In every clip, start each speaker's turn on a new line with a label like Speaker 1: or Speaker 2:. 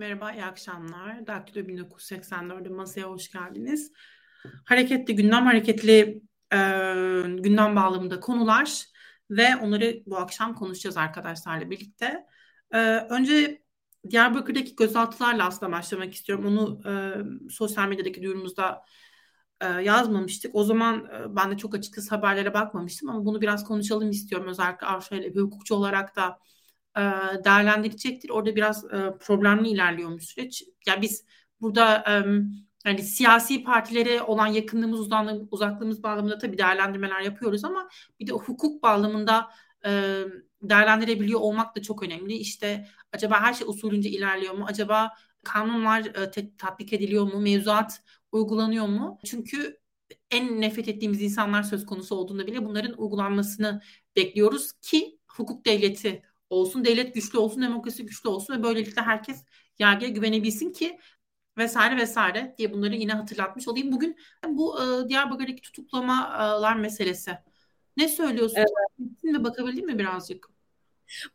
Speaker 1: Merhaba, iyi akşamlar. Daktilo 1984'de masaya hoş geldiniz. Hareketli gündem, hareketli e, gündem bağlamında konular ve onları bu akşam konuşacağız arkadaşlarla birlikte. E, önce Diyarbakır'daki gözaltılarla aslında başlamak istiyorum. Onu e, sosyal medyadaki duyurumuzda e, yazmamıştık. O zaman e, ben de çok açıkçası haberlere bakmamıştım ama bunu biraz konuşalım istiyorum. Özellikle Avşa ile bir hukukçu olarak da e, değerlendirecektir. Orada biraz e, problemli ilerliyormuş süreç. Yani biz burada e, yani siyasi partilere olan yakınlığımız, uzaklığımız bağlamında tabii değerlendirmeler yapıyoruz ama bir de hukuk bağlamında e, değerlendirebiliyor olmak da çok önemli. İşte acaba her şey usulünce ilerliyor mu? Acaba kanunlar e, te- tatbik ediliyor mu? Mevzuat uygulanıyor mu? Çünkü en nefret ettiğimiz insanlar söz konusu olduğunda bile bunların uygulanmasını bekliyoruz ki hukuk devleti olsun, devlet güçlü olsun, demokrasi güçlü olsun ve böylelikle herkes yargıya güvenebilsin ki vesaire vesaire diye bunları yine hatırlatmış olayım. Bugün bu e, Diyarbakır'daki tutuklamalar meselesi. Ne söylüyorsun? Evet. Ve bakabildin mi birazcık?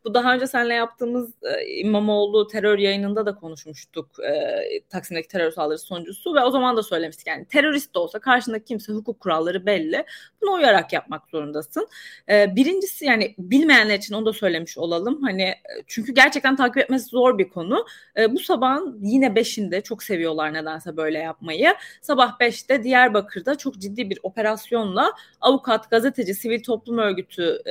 Speaker 2: Bu daha önce seninle yaptığımız e, İmamoğlu terör yayınında da konuşmuştuk. E, Taksim'deki terör saldırısı sonuncusu ve o zaman da söylemiştik yani terörist de olsa karşındaki kimse hukuk kuralları belli. Buna uyarak yapmak zorundasın. E, birincisi yani bilmeyenler için onu da söylemiş olalım. Hani e, çünkü gerçekten takip etmesi zor bir konu. E, bu sabahın yine beşinde çok seviyorlar nedense böyle yapmayı. Sabah beşte Diyarbakır'da çok ciddi bir operasyonla avukat, gazeteci, sivil toplum örgütü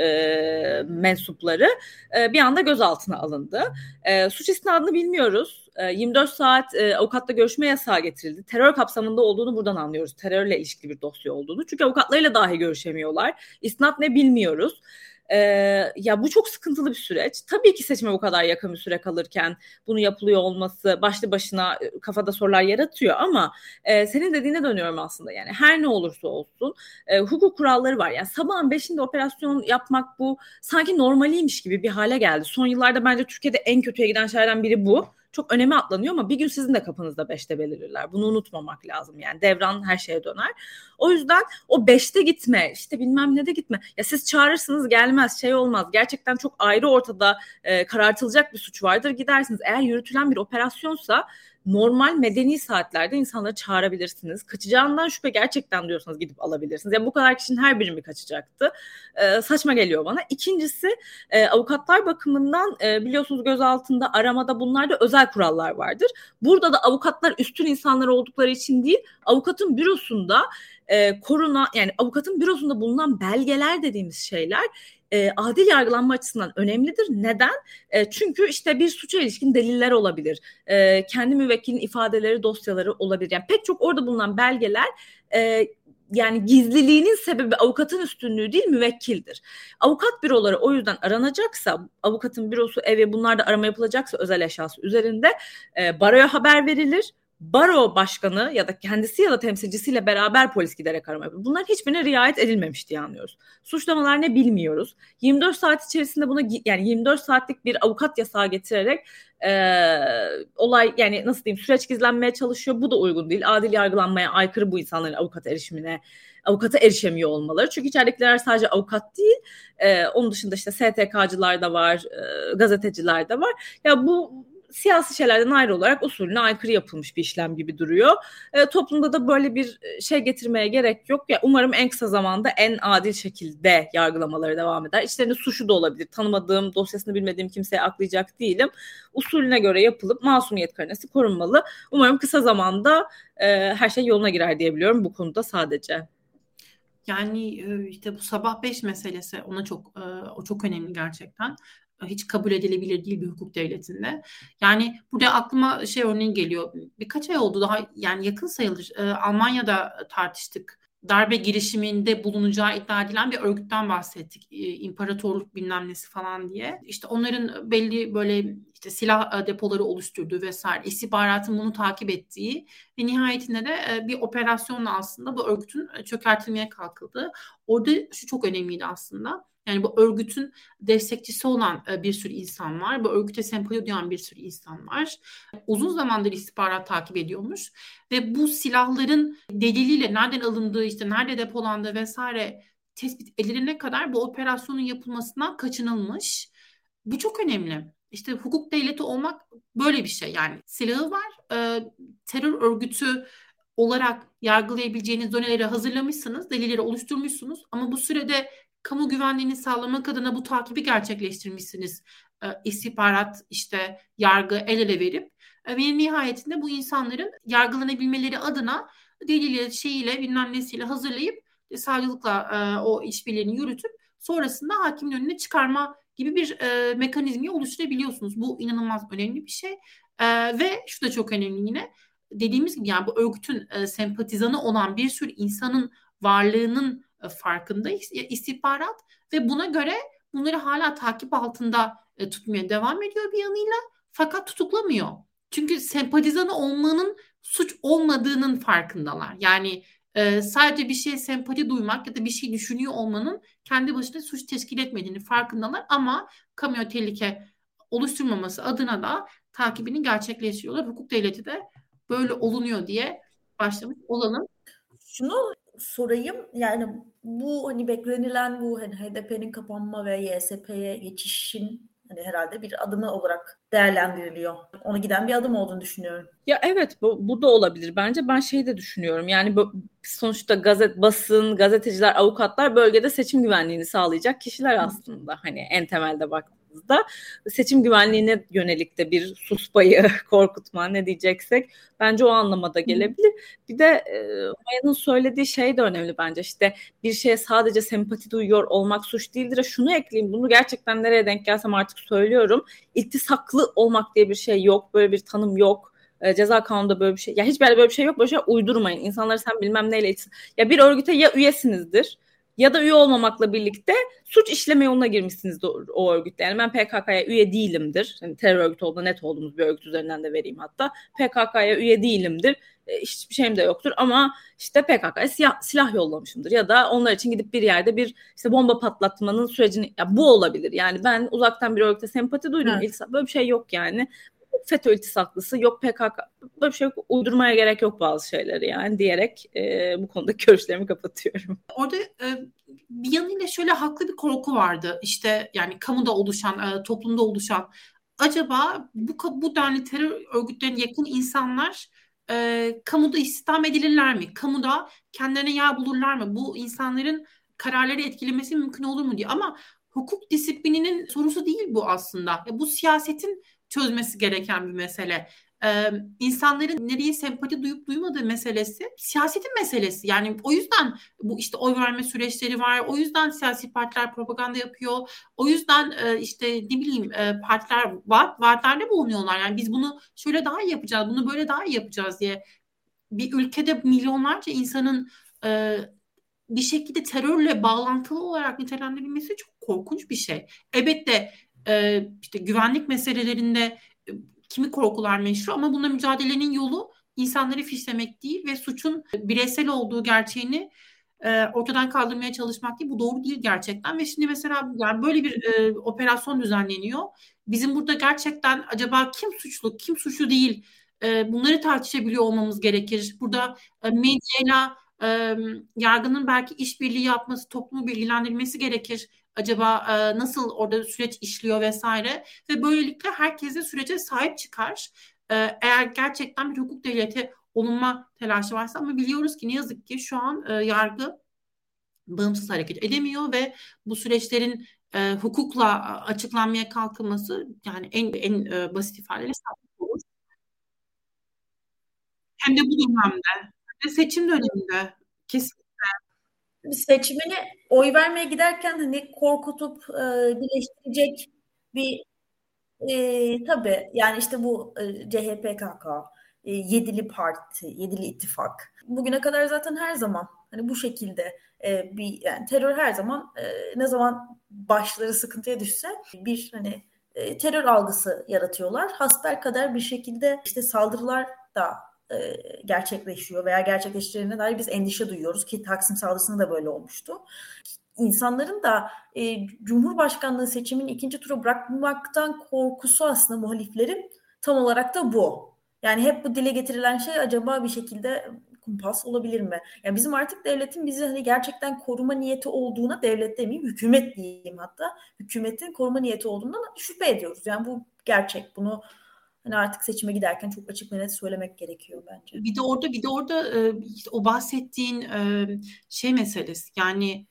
Speaker 2: mensupları e, bir anda gözaltına alındı. E, suç isnadını bilmiyoruz. 24 e, saat avukatla görüşme yasağı getirildi. Terör kapsamında olduğunu buradan anlıyoruz. Terörle ilişkili bir dosya olduğunu. Çünkü avukatlarıyla dahi görüşemiyorlar. İsnat ne bilmiyoruz. E, ya bu çok sıkıntılı bir süreç. Tabii ki seçime bu kadar yakın bir süre kalırken bunu yapılıyor olması başlı başına kafada sorular yaratıyor ama e, senin dediğine dönüyorum aslında yani her ne olursa olsun e, hukuk kuralları var. Yani sabahın beşinde operasyon yapmak bu sanki normaliymiş gibi bir hale geldi. Son yıllarda bence Türkiye'de en kötüye giden şeylerden biri bu çok önemi atlanıyor ama bir gün sizin de kapınızda beşte belirirler. Bunu unutmamak lazım yani devran her şeye döner. O yüzden o beşte gitme işte bilmem ne de gitme. Ya siz çağırırsınız gelmez şey olmaz. Gerçekten çok ayrı ortada e, karartılacak bir suç vardır gidersiniz. Eğer yürütülen bir operasyonsa normal medeni saatlerde insanları çağırabilirsiniz. Kaçacağından şüphe gerçekten diyorsanız gidip alabilirsiniz. Yani bu kadar kişinin her biri mi kaçacaktı? Ee, saçma geliyor bana. İkincisi e, avukatlar bakımından e, biliyorsunuz gözaltında aramada bunlarda özel kurallar vardır. Burada da avukatlar üstün insanlar oldukları için değil avukatın bürosunda e, koruna yani avukatın bürosunda bulunan belgeler dediğimiz şeyler e, adil yargılanma açısından önemlidir. Neden? E, çünkü işte bir suça ilişkin deliller olabilir. E, kendi müvekkilin ifadeleri, dosyaları olabilir. Yani pek çok orada bulunan belgeler e, yani gizliliğinin sebebi avukatın üstünlüğü değil müvekkildir. Avukat büroları o yüzden aranacaksa, avukatın bürosu evi bunlarda arama yapılacaksa özel eşyası üzerinde e, baroya haber verilir baro başkanı ya da kendisi ya da temsilcisiyle beraber polis giderek arama yapıyor. Bunların hiçbirine riayet edilmemiş diye anlıyoruz. Suçlamalar ne bilmiyoruz. 24 saat içerisinde buna yani 24 saatlik bir avukat yasağı getirerek e, olay yani nasıl diyeyim süreç gizlenmeye çalışıyor. Bu da uygun değil. Adil yargılanmaya aykırı bu insanların avukat erişimine avukata erişemiyor olmaları. Çünkü içeridekiler sadece avukat değil, e, onun dışında işte STK'cılar da var, e, gazeteciler de var. Ya bu siyasi şeylerden ayrı olarak usulüne aykırı yapılmış bir işlem gibi duruyor. E, toplumda da böyle bir e, şey getirmeye gerek yok. Ya umarım en kısa zamanda en adil şekilde yargılamaları devam eder. İçlerinde suçu da olabilir. Tanımadığım, dosyasını bilmediğim kimseye aklayacak değilim. Usulüne göre yapılıp masumiyet karinesi korunmalı. Umarım kısa zamanda e, her şey yoluna girer diyebiliyorum bu konuda sadece.
Speaker 1: Yani e, işte bu sabah 5 meselesi ona çok e, o çok önemli gerçekten hiç kabul edilebilir değil bir hukuk devletinde. Yani burada aklıma şey örneği geliyor. Birkaç ay oldu daha yani yakın sayılır. Ee, Almanya'da tartıştık. Darbe girişiminde bulunacağı iddia edilen bir örgütten bahsettik. Ee, imparatorluk bilmem nesi falan diye. İşte onların belli böyle işte silah e, depoları oluşturduğu vesaire istihbaratın bunu takip ettiği ve nihayetinde de e, bir operasyonla aslında bu örgütün e, çökertilmeye kalkıldı. Orada şu çok önemliydi aslında yani bu örgütün destekçisi olan bir sürü insan var. Bu örgüte sempati duyan bir sürü insan var. Uzun zamandır istihbarat takip ediyormuş ve bu silahların deliliyle nereden alındığı, işte nerede depolandığı vesaire tespit edilene kadar bu operasyonun yapılmasından kaçınılmış. Bu çok önemli. İşte hukuk devleti olmak böyle bir şey. Yani silahı var, e, terör örgütü olarak yargılayabileceğiniz doneleri hazırlamışsınız, delilleri oluşturmuşsunuz ama bu sürede kamu güvenliğini sağlamak adına bu takibi gerçekleştirmişsiniz. E, istihbarat, işte yargı el ele verip ve nihayetinde bu insanların yargılanabilmeleri adına deliyle, şeyiyle, bilmem nesiyle hazırlayıp e, savcılıkla e, o işbirliğini yürütüp sonrasında hakimin önüne çıkarma gibi bir e, mekanizmayı oluşturabiliyorsunuz. Bu inanılmaz önemli bir şey. E, ve şu da çok önemli yine. Dediğimiz gibi yani bu örgütün e, sempatizanı olan bir sürü insanın varlığının e, farkındayız istihbarat ve buna göre bunları hala takip altında e, tutmaya devam ediyor bir yanıyla fakat tutuklamıyor. Çünkü sempatizanı olmanın suç olmadığının farkındalar. Yani e, sadece bir şeye sempati duymak ya da bir şey düşünüyor olmanın kendi başına suç teşkil etmediğini farkındalar ama kamuya tehlike oluşturmaması adına da takibini gerçekleştiriyorlar. Hukuk devleti de böyle olunuyor diye başlamış olalım.
Speaker 3: Şunu sorayım yani bu hani beklenilen bu hani HDP'nin kapanma ve YSP'ye geçişin hani herhalde bir adımı olarak değerlendiriliyor. Ona giden bir adım olduğunu düşünüyorum.
Speaker 2: Ya evet bu, bu da olabilir. Bence ben şey de düşünüyorum. Yani bu, sonuçta gazet basın, gazeteciler, avukatlar bölgede seçim güvenliğini sağlayacak kişiler aslında. Hani en temelde bak baktığımızda seçim güvenliğine yönelik de bir sus payı, korkutma ne diyeceksek bence o anlamada gelebilir. Bir de e, Maya'nın söylediği şey de önemli bence. İşte bir şeye sadece sempati duyuyor olmak suç değildir. Şunu ekleyeyim bunu gerçekten nereye denk gelsem artık söylüyorum. İltisaklı olmak diye bir şey yok. Böyle bir tanım yok e, ceza kanununda böyle bir şey. Ya hiç böyle bir şey yok. Böyle şey uydurmayın. İnsanları sen bilmem neyle Ya bir örgüte ya üyesinizdir ya da üye olmamakla birlikte suç işleme yoluna girmişsiniz o, o örgütte. Yani ben PKK'ya üye değilimdir. Yani terör örgütü olduğunda net olduğumuz bir örgüt üzerinden de vereyim hatta. PKK'ya üye değilimdir. E, hiçbir şeyim de yoktur ama işte PKK'ya silah, silah yollamışımdır. Ya da onlar için gidip bir yerde bir işte bomba patlatmanın sürecini ya bu olabilir. Yani ben uzaktan bir örgüte sempati duydum. Evet. Böyle bir şey yok yani. FETÖ iltisaklısı yok PKK böyle bir şey yok uydurmaya gerek yok bazı şeyleri yani diyerek e, bu konuda görüşlerimi kapatıyorum.
Speaker 1: Orada e, bir yanıyla şöyle haklı bir korku vardı işte yani kamuda oluşan e, toplumda oluşan acaba bu bu denli terör örgütlerine yakın insanlar e, kamuda istihdam edilirler mi? Kamuda kendilerine yer bulurlar mı? Bu insanların kararları etkilemesi mümkün olur mu diye. Ama hukuk disiplininin sorusu değil bu aslında. Ya bu siyasetin çözmesi gereken bir mesele. Ee, insanların nereye sempati duyup duymadığı meselesi siyasetin meselesi. Yani o yüzden bu işte oy verme süreçleri var. O yüzden siyasi partiler propaganda yapıyor. O yüzden e, işte ne bileyim e, partiler vaat, vaatlerde bulunuyorlar. Yani biz bunu şöyle daha iyi yapacağız, bunu böyle daha iyi yapacağız diye. Bir ülkede milyonlarca insanın e, bir şekilde terörle bağlantılı olarak nitelendirilmesi çok korkunç bir şey. Elbette e, işte güvenlik meselelerinde e, kimi korkular meşru ama bununla mücadelenin yolu insanları fişlemek değil ve suçun bireysel olduğu gerçeğini e, ortadan kaldırmaya çalışmak değil. Bu doğru değil gerçekten ve şimdi mesela yani böyle bir e, operasyon düzenleniyor. Bizim burada gerçekten acaba kim suçlu, kim suçlu değil e, bunları tartışabiliyor olmamız gerekir. Burada e, medyayla e, yargının belki işbirliği yapması, toplumu bilgilendirmesi gerekir acaba e, nasıl orada süreç işliyor vesaire ve böylelikle herkese sürece sahip çıkar. E, eğer gerçekten bir hukuk devleti olunma telaşı varsa ama biliyoruz ki ne yazık ki şu an e, yargı bağımsız hareket edemiyor ve bu süreçlerin e, hukukla açıklanmaya kalkılması yani en en e, basit ifadeyle olur. Hem de bu dönemde hem de seçim döneminde kesin
Speaker 3: seçmeni oy vermeye giderken hani korkutup e, birleştirecek bir e, tabii yani işte bu e, CHPKK, e, Yedili Parti, Yedili İttifak. Bugüne kadar zaten her zaman hani bu şekilde e, bir yani terör her zaman e, ne zaman başları sıkıntıya düşse bir hani e, terör algısı yaratıyorlar. Hasper kadar bir şekilde işte saldırılar da gerçekleşiyor veya gerçekleştirene dair biz endişe duyuyoruz ki Taksim saldırısında da böyle olmuştu. İnsanların da e, Cumhurbaşkanlığı seçiminin ikinci turu bırakmaktan korkusu aslında muhaliflerin tam olarak da bu. Yani hep bu dile getirilen şey acaba bir şekilde kumpas olabilir mi? Yani bizim artık devletin bizi hani gerçekten koruma niyeti olduğuna devlet demeyeyim hükümet diyeyim hatta hükümetin koruma niyeti olduğundan şüphe ediyoruz. Yani bu gerçek. Bunu hani artık seçime giderken çok açık ve net söylemek gerekiyor bence.
Speaker 1: Bir de orada bir de orada e, o bahsettiğin e, şey meselesi yani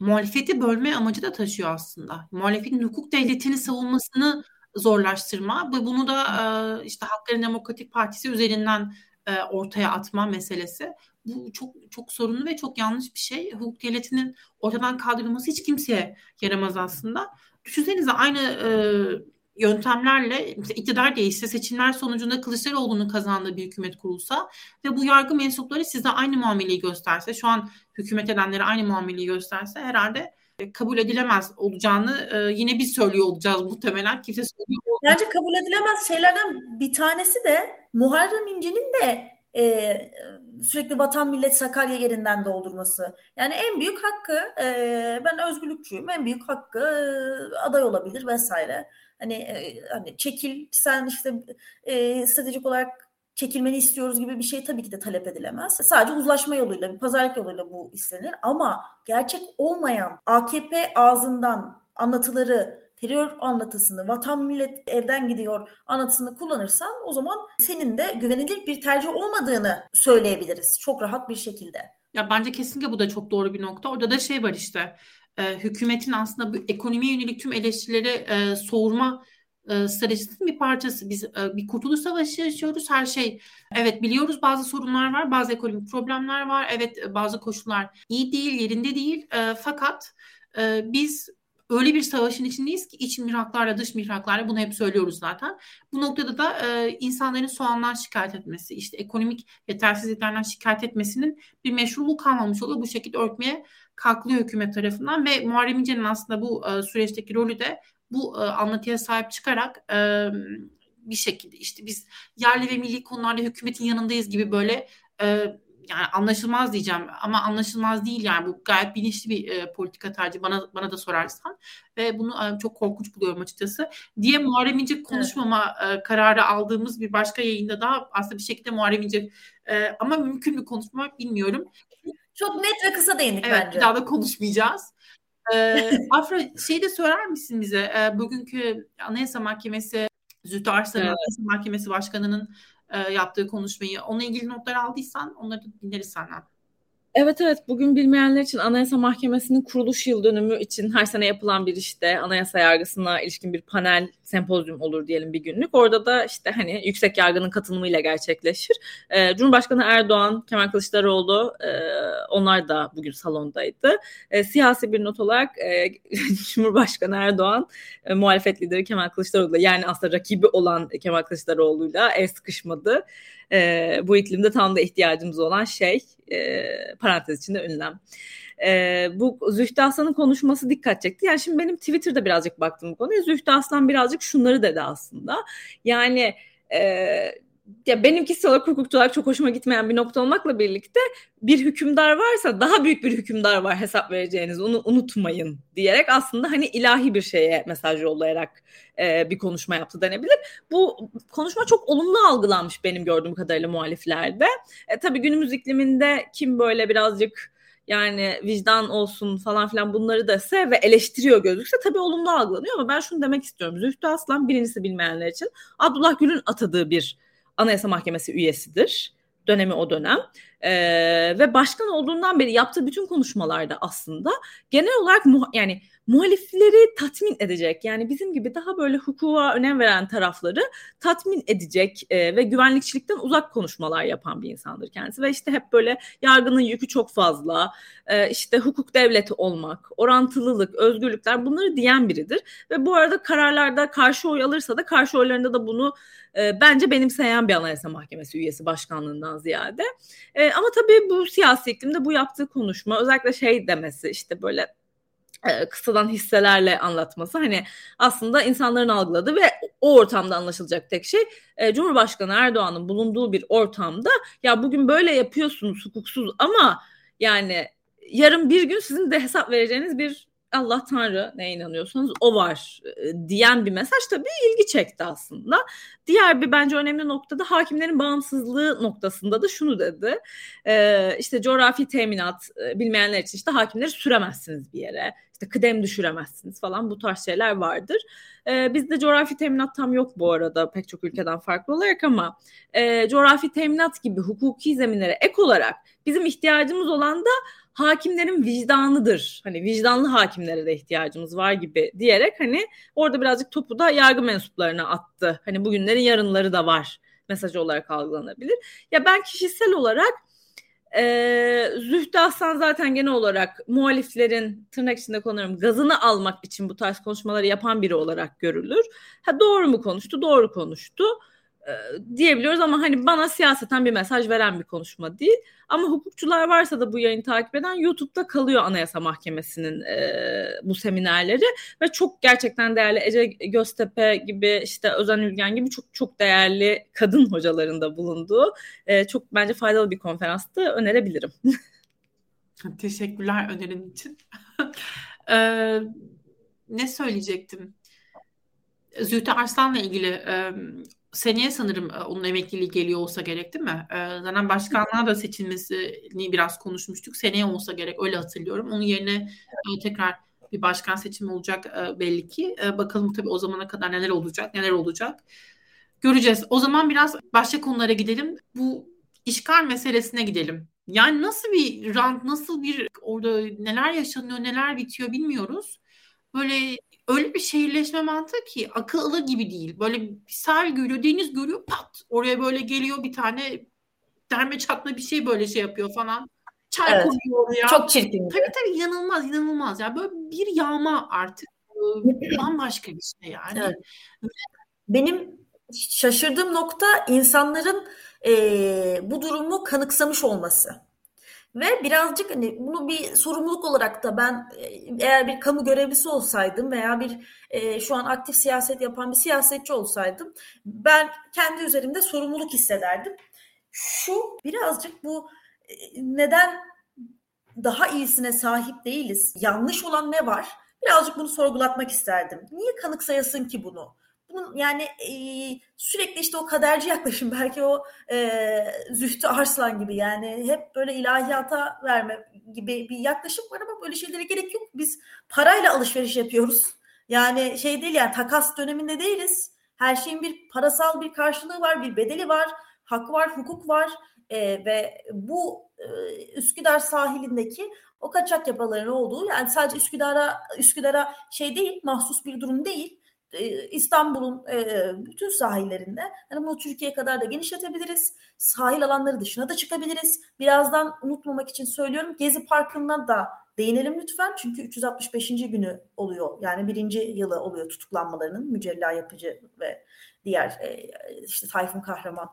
Speaker 1: muhalefeti bölme amacı da taşıyor aslında. Muhalefetin hukuk devletini savunmasını zorlaştırma ve bunu da e, işte Halkların Demokratik Partisi üzerinden ortaya atma meselesi. Bu çok çok sorunlu ve çok yanlış bir şey. Hukuk devletinin ortadan kaldırılması hiç kimseye yaramaz aslında. Düşünsenize aynı yöntemlerle mesela iktidar değişse seçimler sonucunda Kılıçdaroğlu'nun kazandığı bir hükümet kurulsa ve bu yargı mensupları size aynı muameleyi gösterse şu an hükümet edenlere aynı muameleyi gösterse herhalde e, kabul edilemez olacağını e, yine biz söylüyor olacağız muhtemelen. Kimse söylüyor
Speaker 3: Bence kabul edilemez şeylerden bir tanesi de Muharrem İnce'nin de e, sürekli vatan millet Sakarya yerinden doldurması. Yani en büyük hakkı e, ben özgürlükçüyüm. En büyük hakkı e, aday olabilir vesaire. Hani e, hani çekil sen işte e, stratejik olarak çekilmeni istiyoruz gibi bir şey tabii ki de talep edilemez. Sadece uzlaşma yoluyla, bir pazarlık yoluyla bu istenir. Ama gerçek olmayan AKP ağzından anlatıları terör anlatısını, vatan millet evden gidiyor anlatısını kullanırsan o zaman senin de güvenilir bir tercih olmadığını söyleyebiliriz çok rahat bir şekilde.
Speaker 1: Ya bence kesinlikle bu da çok doğru bir nokta. Orada da şey var işte e, hükümetin aslında bu ekonomiye yönelik tüm eleştirileri e, soğurma e, stratejisinin bir parçası. Biz e, bir kurtuluş savaşı yaşıyoruz. Her şey evet biliyoruz bazı sorunlar var, bazı ekonomik problemler var. Evet bazı koşullar iyi değil, yerinde değil. E, fakat e, biz öyle bir savaşın içindeyiz ki iç mihraklarla dış mihraklarla bunu hep söylüyoruz zaten. Bu noktada da e, insanların soğandan şikayet etmesi, işte ekonomik yetersizliklerden şikayet etmesinin bir meşruluğu kalmamış oluyor. Bu şekilde örtmeye kalkılıyor hükümet tarafından ve Muharrem İnce'nin aslında bu e, süreçteki rolü de bu e, anlatıya sahip çıkarak e, bir şekilde işte biz yerli ve milli konularda hükümetin yanındayız gibi böyle e, yani anlaşılmaz diyeceğim ama anlaşılmaz değil yani bu gayet bilinçli bir e, politika tercih bana bana da sorarsan ve bunu e, çok korkunç buluyorum açıkçası diye Muharrem İnce konuşmama evet. e, kararı aldığımız bir başka yayında daha aslında bir şekilde Muharrem İnce e, ama mümkün bir konuşma bilmiyorum.
Speaker 3: Çok net ve kısa değindik
Speaker 1: evet,
Speaker 3: bence.
Speaker 1: Bir daha da konuşmayacağız. ee, Afra şey de söyler misin bize e, bugünkü Anayasa Mahkemesi Zühtü Arslan'ın evet. Anayasa Mahkemesi Başkanı'nın e, yaptığı konuşmayı. Onunla ilgili notlar aldıysan onları da dinleriz senden.
Speaker 2: Evet evet bugün bilmeyenler için Anayasa Mahkemesi'nin kuruluş yıl dönümü için her sene yapılan bir işte anayasa yargısına ilişkin bir panel sempozyum olur diyelim bir günlük. Orada da işte hani yüksek yargının katılımıyla gerçekleşir. Ee, Cumhurbaşkanı Erdoğan, Kemal Kılıçdaroğlu e, onlar da bugün salondaydı. E, siyasi bir not olarak e, Cumhurbaşkanı Erdoğan e, muhalefet lideri Kemal Kılıçdaroğlu yani aslında rakibi olan Kemal Kılıçdaroğlu'yla el sıkışmadı. E, bu iklimde tam da ihtiyacımız olan şey e, parantez içinde ünlem. E, bu Zühtü Aslan'ın konuşması dikkat çekti. Yani şimdi benim Twitter'da birazcık baktım bu konuya. Zühtü Aslan birazcık şunları dedi aslında. Yani e, ya benim kişisel olarak hukukçu olarak çok hoşuma gitmeyen bir nokta olmakla birlikte bir hükümdar varsa daha büyük bir hükümdar var hesap vereceğiniz onu unutmayın diyerek aslında hani ilahi bir şeye mesaj yollayarak e, bir konuşma yaptı denebilir. Bu konuşma çok olumlu algılanmış benim gördüğüm kadarıyla muhaliflerde. E, tabii günümüz ikliminde kim böyle birazcık yani vicdan olsun falan filan bunları da dese ve eleştiriyor gözükse tabii olumlu algılanıyor ama ben şunu demek istiyorum. Zühtü Aslan birincisi bilmeyenler için Abdullah Gül'ün atadığı bir Anayasa Mahkemesi üyesidir. Dönemi o dönem. Ee, ve başkan olduğundan beri yaptığı bütün konuşmalarda aslında genel olarak yani muhalifleri tatmin edecek yani bizim gibi daha böyle hukuka önem veren tarafları tatmin edecek e, ve güvenlikçilikten uzak konuşmalar yapan bir insandır kendisi. Ve işte hep böyle yargının yükü çok fazla e, işte hukuk devleti olmak orantılılık özgürlükler bunları diyen biridir. Ve bu arada kararlarda karşı oy alırsa da karşı oylarında da bunu e, bence benimseyen bir anayasa mahkemesi üyesi başkanlığından ziyade. E, ama tabii bu siyasi iklimde bu yaptığı konuşma özellikle şey demesi işte böyle e, kısadan hisselerle anlatması hani aslında insanların algıladığı ve o ortamda anlaşılacak tek şey e, Cumhurbaşkanı Erdoğan'ın bulunduğu bir ortamda ya bugün böyle yapıyorsunuz hukuksuz ama yani yarın bir gün sizin de hesap vereceğiniz bir Allah Tanrı ne inanıyorsanız o var e, diyen bir mesaj tabii ilgi çekti aslında. Diğer bir bence önemli noktada hakimlerin bağımsızlığı noktasında da şunu dedi. E, işte coğrafi teminat e, bilmeyenler için işte hakimleri süremezsiniz bir yere. İşte kıdem düşüremezsiniz falan bu tarz şeyler vardır. E, bizde coğrafi teminat tam yok bu arada pek çok ülkeden farklı olarak ama e, coğrafi teminat gibi hukuki zeminlere ek olarak bizim ihtiyacımız olan da hakimlerin vicdanıdır. Hani vicdanlı hakimlere de ihtiyacımız var gibi diyerek hani orada birazcık topu da yargı mensuplarına attı. Hani bugünlerin yarınları da var mesajı olarak algılanabilir. Ya ben kişisel olarak e, Zühtü Aslan zaten genel olarak muhaliflerin tırnak içinde kullanıyorum gazını almak için bu tarz konuşmaları yapan biri olarak görülür. Ha doğru mu konuştu? Doğru konuştu diyebiliyoruz ama hani bana siyaseten bir mesaj veren bir konuşma değil. Ama hukukçular varsa da bu yayını takip eden YouTube'da kalıyor Anayasa Mahkemesi'nin e, bu seminerleri ve çok gerçekten değerli Ece Göztepe gibi işte Özen Ülgen gibi çok çok değerli kadın hocaların da bulunduğu e, çok bence faydalı bir konferanstı önerebilirim.
Speaker 1: Teşekkürler önerin için. ee, ne söyleyecektim? Zühtü Arslan'la ilgili e, seneye sanırım e, onun emekliliği geliyor olsa gerek değil mi? E, zaten başkanlığa da seçilmesini biraz konuşmuştuk. Seneye olsa gerek öyle hatırlıyorum. Onun yerine e, tekrar bir başkan seçimi olacak belli ki. Bakalım tabii o zamana kadar neler olacak, neler olacak. Göreceğiz. O zaman biraz başka konulara gidelim. Bu işgal meselesine gidelim. Yani nasıl bir rant, nasıl bir orada neler yaşanıyor, neler bitiyor bilmiyoruz. Böyle öyle bir şehirleşme mantığı ki akıl alır gibi değil. Böyle bir sahil görüyor, deniz görüyor pat. Oraya böyle geliyor bir tane derme çatma bir şey böyle şey yapıyor falan. Çay evet. koyuyor oraya.
Speaker 3: Çok çirkin.
Speaker 1: Tabii tabii inanılmaz inanılmaz. Yani böyle bir yağma artık. Bambaşka bir şey yani. Evet.
Speaker 3: Benim şaşırdığım nokta insanların e, bu durumu kanıksamış olması. Ve birazcık hani bunu bir sorumluluk olarak da ben e, eğer bir kamu görevlisi olsaydım veya bir e, şu an aktif siyaset yapan bir siyasetçi olsaydım ben kendi üzerimde sorumluluk hissederdim. Şu birazcık bu e, neden daha iyisine sahip değiliz? Yanlış olan ne var? Birazcık bunu sorgulatmak isterdim. Niye kanıksayasın ki bunu? Bunun yani e, sürekli işte o kaderci yaklaşım belki o e, Zühtü Arslan gibi yani hep böyle ilahiyata verme gibi bir yaklaşım var ama böyle şeylere gerek yok. Biz parayla alışveriş yapıyoruz. Yani şey değil yani takas döneminde değiliz. Her şeyin bir parasal bir karşılığı var, bir bedeli var, hak var, hukuk var e, ve bu e, Üsküdar sahilindeki o kaçak yapaların olduğu yani sadece Üsküdar'a Üsküdar'a şey değil mahsus bir durum değil İstanbul'un e, bütün sahillerinde hani bunu Türkiye kadar da genişletebiliriz. Sahil alanları dışına da çıkabiliriz. Birazdan unutmamak için söylüyorum. Gezi Parkı'ndan da değinelim lütfen. Çünkü 365. günü oluyor. Yani birinci yılı oluyor tutuklanmalarının mücella yapıcı ve diğer e, işte Tayfun Kahraman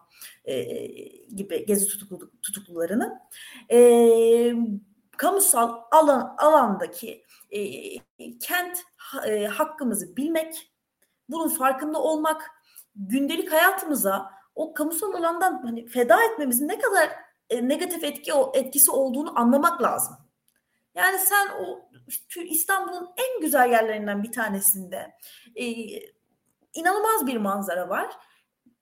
Speaker 3: gibi gezi tutuklu, tutuklularını. kamusal alan alandaki kent hakkımızı bilmek bunun farkında olmak, gündelik hayatımıza o kamusal alandan hani feda etmemizin ne kadar e, negatif etki o etkisi olduğunu anlamak lazım. Yani sen o İstanbul'un en güzel yerlerinden bir tanesinde e, inanılmaz bir manzara var.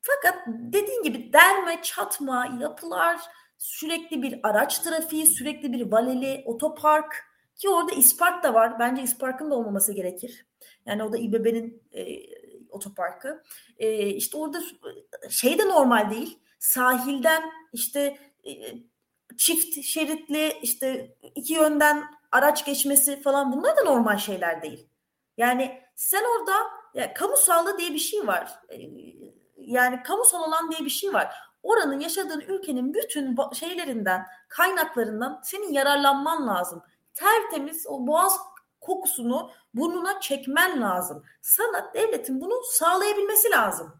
Speaker 3: Fakat dediğin gibi derme, çatma, yapılar, sürekli bir araç trafiği, sürekli bir valeli, otopark ki orada İspark da var. Bence İspark'ın da olmaması gerekir. Yani o da İBB'nin e, otoparkı. E, işte orada şey de normal değil. Sahilden işte e, çift şeritli işte iki yönden araç geçmesi falan bunlar da normal şeyler değil. Yani sen orada ya, kamusallı diye bir şey var. E, yani kamusal alan diye bir şey var. Oranın yaşadığın ülkenin bütün şeylerinden, kaynaklarından senin yararlanman lazım. Tertemiz o boğaz kokusunu burnuna çekmen lazım. Sana devletin bunu sağlayabilmesi lazım.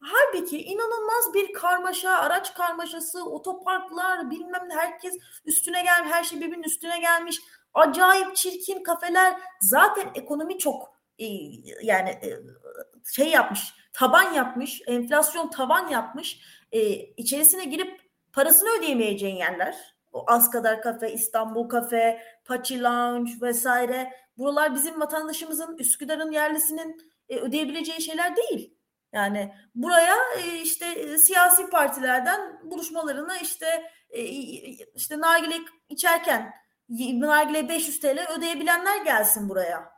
Speaker 3: Halbuki inanılmaz bir karmaşa, araç karmaşası, otoparklar, bilmem ne herkes üstüne gel, her şey birbirinin üstüne gelmiş. Acayip çirkin kafeler. Zaten ekonomi çok e, yani e, şey yapmış, taban yapmış, enflasyon tavan yapmış. E, içerisine girip parasını ödeyemeyeceğin yerler. O Askadar Kafe, İstanbul Kafe, Paçi Lounge vesaire. Buralar bizim vatandaşımızın, Üsküdar'ın yerlisinin e, ödeyebileceği şeyler değil. Yani buraya e, işte e, siyasi partilerden buluşmalarını işte e, işte nargile içerken nargile 500 TL ödeyebilenler gelsin buraya.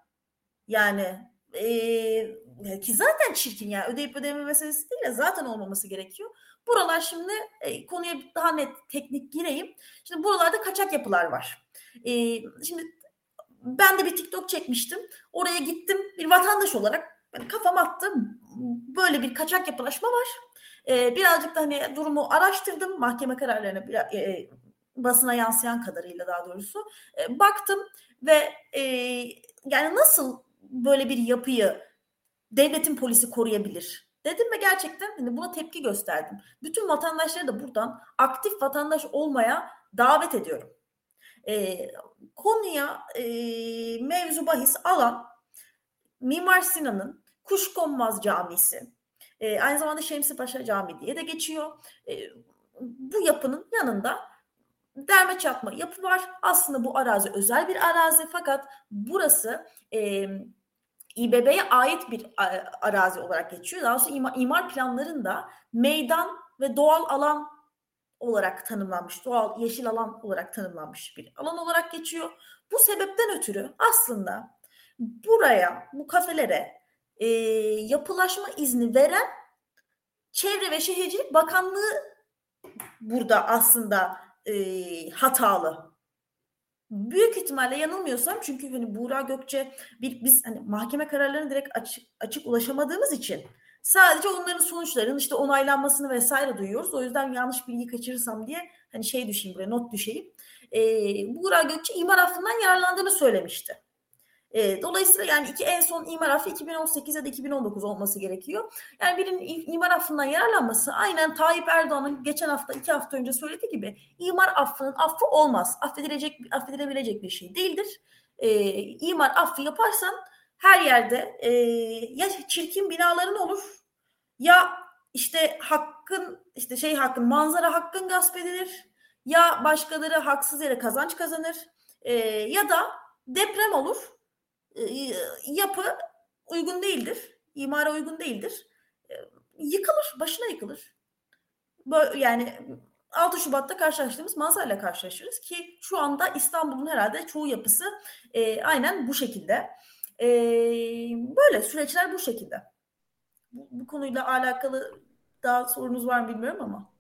Speaker 3: Yani e, ki zaten çirkin yani ödeyip ödeme meselesi değil de zaten olmaması gerekiyor. Buralar şimdi e, konuya daha net teknik gireyim. Şimdi buralarda kaçak yapılar var. E, şimdi ben de bir TikTok çekmiştim. Oraya gittim bir vatandaş olarak yani kafam attım. Böyle bir kaçak yapılaşma var. E, birazcık da hani durumu araştırdım. Mahkeme kararlarına biraz, e, basına yansıyan kadarıyla daha doğrusu. E, baktım ve e, yani nasıl böyle bir yapıyı devletin polisi koruyabilir? Dedim ve gerçekten hani buna tepki gösterdim. Bütün vatandaşları da buradan aktif vatandaş olmaya davet ediyorum. E, konuya e, mevzu bahis alan Mimar Sinan'ın Kuşkonmaz Camisi, e, aynı zamanda Şemsi Paşa Camii diye de geçiyor. E, bu yapının yanında derme çatma yapı var. Aslında bu arazi özel bir arazi fakat burası e, İBB'ye ait bir arazi olarak geçiyor. Daha sonra imar, imar planlarında meydan ve doğal alan olarak tanımlanmış, doğal yeşil alan olarak tanımlanmış bir alan olarak geçiyor. Bu sebepten ötürü aslında buraya, bu kafelere e, yapılaşma izni veren Çevre ve Şehircilik Bakanlığı burada aslında e, hatalı. Büyük ihtimalle yanılmıyorsam çünkü hani Buğra Gökçe bir, biz hani mahkeme kararlarına direkt açık, açık ulaşamadığımız için sadece onların sonuçlarının işte onaylanmasını vesaire duyuyoruz. O yüzden yanlış bilgi kaçırırsam diye hani şey düşeyim buraya not düşeyim. Ee, Buğra Gökçe imar affından yararlandığını söylemişti. E, dolayısıyla yani iki en son imar affı 2018 ya da 2019 olması gerekiyor. Yani birinin imar affından yararlanması aynen Tayyip Erdoğan'ın geçen hafta iki hafta önce söylediği gibi imar affının affı olmaz. Affedilecek, affedilebilecek bir şey değildir. E, imar affı yaparsan her yerde e, ya çirkin binaların olur ya işte hakkın işte şey hakkın manzara hakkın gasp edilir ya başkaları haksız yere kazanç kazanır e, ya da deprem olur yapı uygun değildir. imara uygun değildir. Yıkılır, başına yıkılır. Yani 6 Şubat'ta karşılaştığımız manzarayla karşılaşırız ki şu anda İstanbul'un herhalde çoğu yapısı e, aynen bu şekilde. E, böyle süreçler bu şekilde. Bu, bu konuyla alakalı daha sorunuz var mı bilmiyorum ama.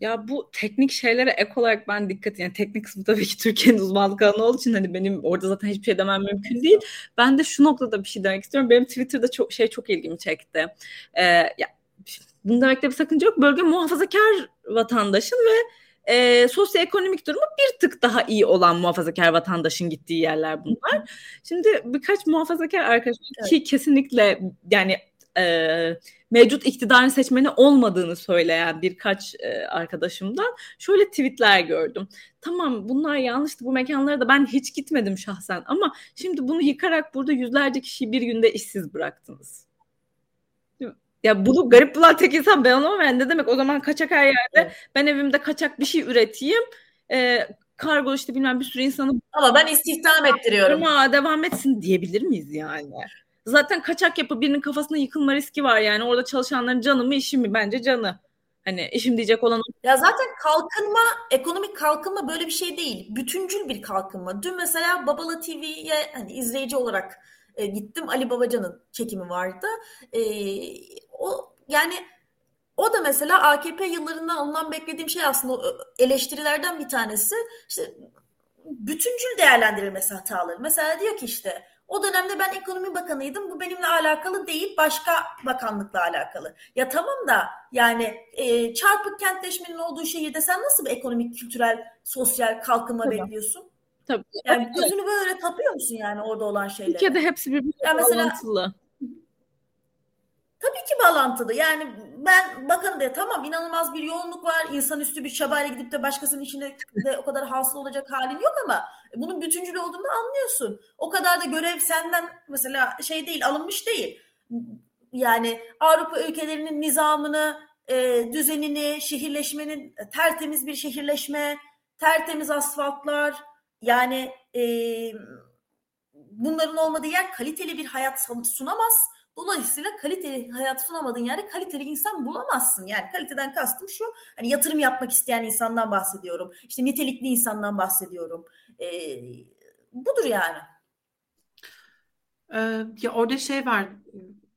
Speaker 2: Ya bu teknik şeylere ek olarak ben dikkat yani teknik kısmı tabii ki Türkiye'nin uzmanlık alanı olduğu için hani benim orada zaten hiçbir şey demem mümkün değil. Ben de şu noktada bir şey demek istiyorum. Benim Twitter'da çok şey çok ilgimi çekti. Ee, ya bunu demekte bir sakınca yok. Bölge muhafazakar vatandaşın ve e, sosyoekonomik durumu bir tık daha iyi olan muhafazakar vatandaşın gittiği yerler bunlar. Şimdi birkaç muhafazakar arkadaş evet. ki kesinlikle yani e, mevcut iktidarın seçmeni olmadığını söyleyen birkaç e, arkadaşımdan şöyle tweetler gördüm. Tamam bunlar yanlıştı bu mekanlara da ben hiç gitmedim şahsen ama şimdi bunu yıkarak burada yüzlerce kişiyi bir günde işsiz bıraktınız. Ya bunu garip bulan tek insan ben olmam yani ne demek o zaman kaçak her yerde ben evimde kaçak bir şey üreteyim e, kargo işte bilmem bir sürü insanı
Speaker 3: ama ben istihdam ettiriyorum.
Speaker 2: Ama devam etsin diyebilir miyiz yani? Zaten kaçak yapı birinin kafasına yıkılma riski var yani. Orada çalışanların canı mı işi mi? Bence canı. Hani işim diyecek olan
Speaker 3: Ya zaten kalkınma, ekonomik kalkınma böyle bir şey değil. Bütüncül bir kalkınma. Dün mesela Babala TV'ye hani izleyici olarak e, gittim. Ali Babacan'ın çekimi vardı. E, o yani o da mesela AKP yıllarından ondan beklediğim şey aslında eleştirilerden bir tanesi. İşte bütüncül değerlendirilmesi hataları. Mesela diyor ki işte o dönemde ben ekonomi bakanıydım. Bu benimle alakalı değil, başka bakanlıkla alakalı. Ya tamam da yani e, çarpık kentleşmenin olduğu şehirde sen nasıl bir ekonomik, kültürel, sosyal kalkınma Tabii. bekliyorsun?
Speaker 2: Tabii.
Speaker 3: Yani gözünü böyle tapıyor musun yani orada olan şeylere?
Speaker 2: Türkiye'de hepsi birbirine yani mesela, bağlantılı.
Speaker 3: Bağlantılı. Yani ben bakın de tamam inanılmaz bir yoğunluk var. İnsanüstü bir çabayla gidip de başkasının içinde de o kadar hasıl olacak halin yok ama bunun bütüncül olduğunu anlıyorsun. O kadar da görev senden mesela şey değil alınmış değil. Yani Avrupa ülkelerinin nizamını, e, düzenini, şehirleşmenin tertemiz bir şehirleşme, tertemiz asfaltlar yani e, bunların olmadığı yer kaliteli bir hayat sunamaz. Dolayısıyla kaliteli hayat sunamadığın yerde kaliteli insan bulamazsın. Yani kaliteden kastım şu hani yatırım yapmak isteyen insandan bahsediyorum. İşte nitelikli insandan bahsediyorum. E, budur yani.
Speaker 1: Ee, ya orada şey var.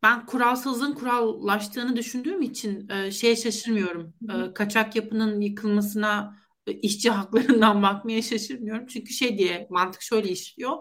Speaker 1: Ben kuralsızlığın kurallaştığını düşündüğüm için e, şeye şaşırmıyorum. E, kaçak yapının yıkılmasına e, işçi haklarından bakmaya şaşırmıyorum. Çünkü şey diye mantık şöyle işliyor.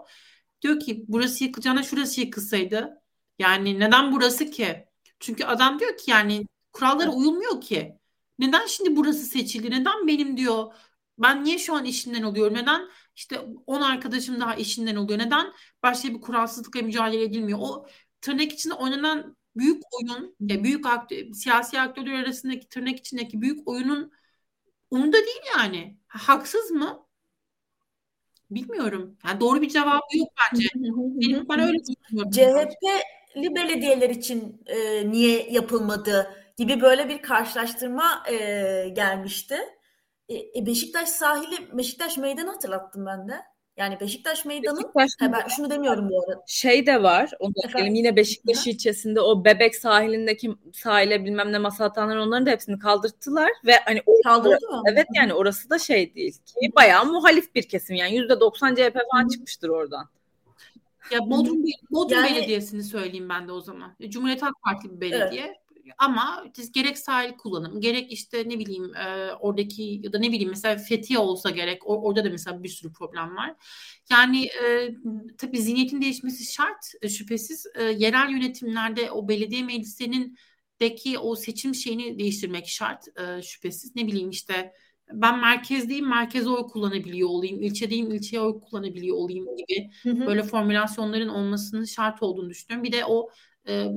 Speaker 1: Diyor ki burası yıkılacağına şurası yıkılsaydı. Yani neden burası ki? Çünkü adam diyor ki yani kurallara uyulmuyor ki. Neden şimdi burası seçildi? Neden benim diyor ben niye şu an işinden oluyorum? Neden işte 10 arkadaşım daha işinden oluyor? Neden başka bir kuralsızlıkla mücadele edilmiyor? O tırnak içinde oynanan büyük oyun, ya büyük aktör, siyasi aktörler arasındaki tırnak içindeki büyük oyunun umurunda değil yani. Haksız mı? Bilmiyorum. Yani doğru bir cevabı yok bence. Benim, ben öyle
Speaker 3: düşünüyorum. CHP'li belediyeler için e, niye yapılmadı gibi böyle bir karşılaştırma e, gelmişti. E, e, Beşiktaş sahili, Beşiktaş meydanı hatırlattım ben de. Yani Beşiktaş Meydanı, Beşiktaş ha, ben şunu demiyorum bu arada.
Speaker 2: Şey de var, onu yine Beşiktaş Hı. ilçesinde o Bebek sahilindeki sahile bilmem ne masa atanlar onların da hepsini kaldırttılar ve hani
Speaker 3: kaldırdı mı?
Speaker 2: Evet yani orası da şey değil ki bayağı muhalif bir kesim yani yüzde doksan CHP falan Hı. çıkmıştır oradan.
Speaker 1: Ya Bodrum, Bodrum yani, Belediyesi'ni söyleyeyim ben de o zaman. Cumhuriyet Halk Partili bir belediye. Evet ama gerek sahil kullanım gerek işte ne bileyim e, oradaki ya da ne bileyim mesela Fethiye olsa gerek or, orada da mesela bir sürü problem var. Yani e, tabii zihniyetin değişmesi şart e, şüphesiz e, yerel yönetimlerde o belediye meclislerinin deki o seçim şeyini değiştirmek şart e, şüphesiz. Ne bileyim işte ben merkezdeyim, merkeze oy kullanabiliyor olayım, ilçedeyim, ilçeye oy kullanabiliyor olayım gibi hı hı. böyle formülasyonların olmasının şart olduğunu düşünüyorum. Bir de o e,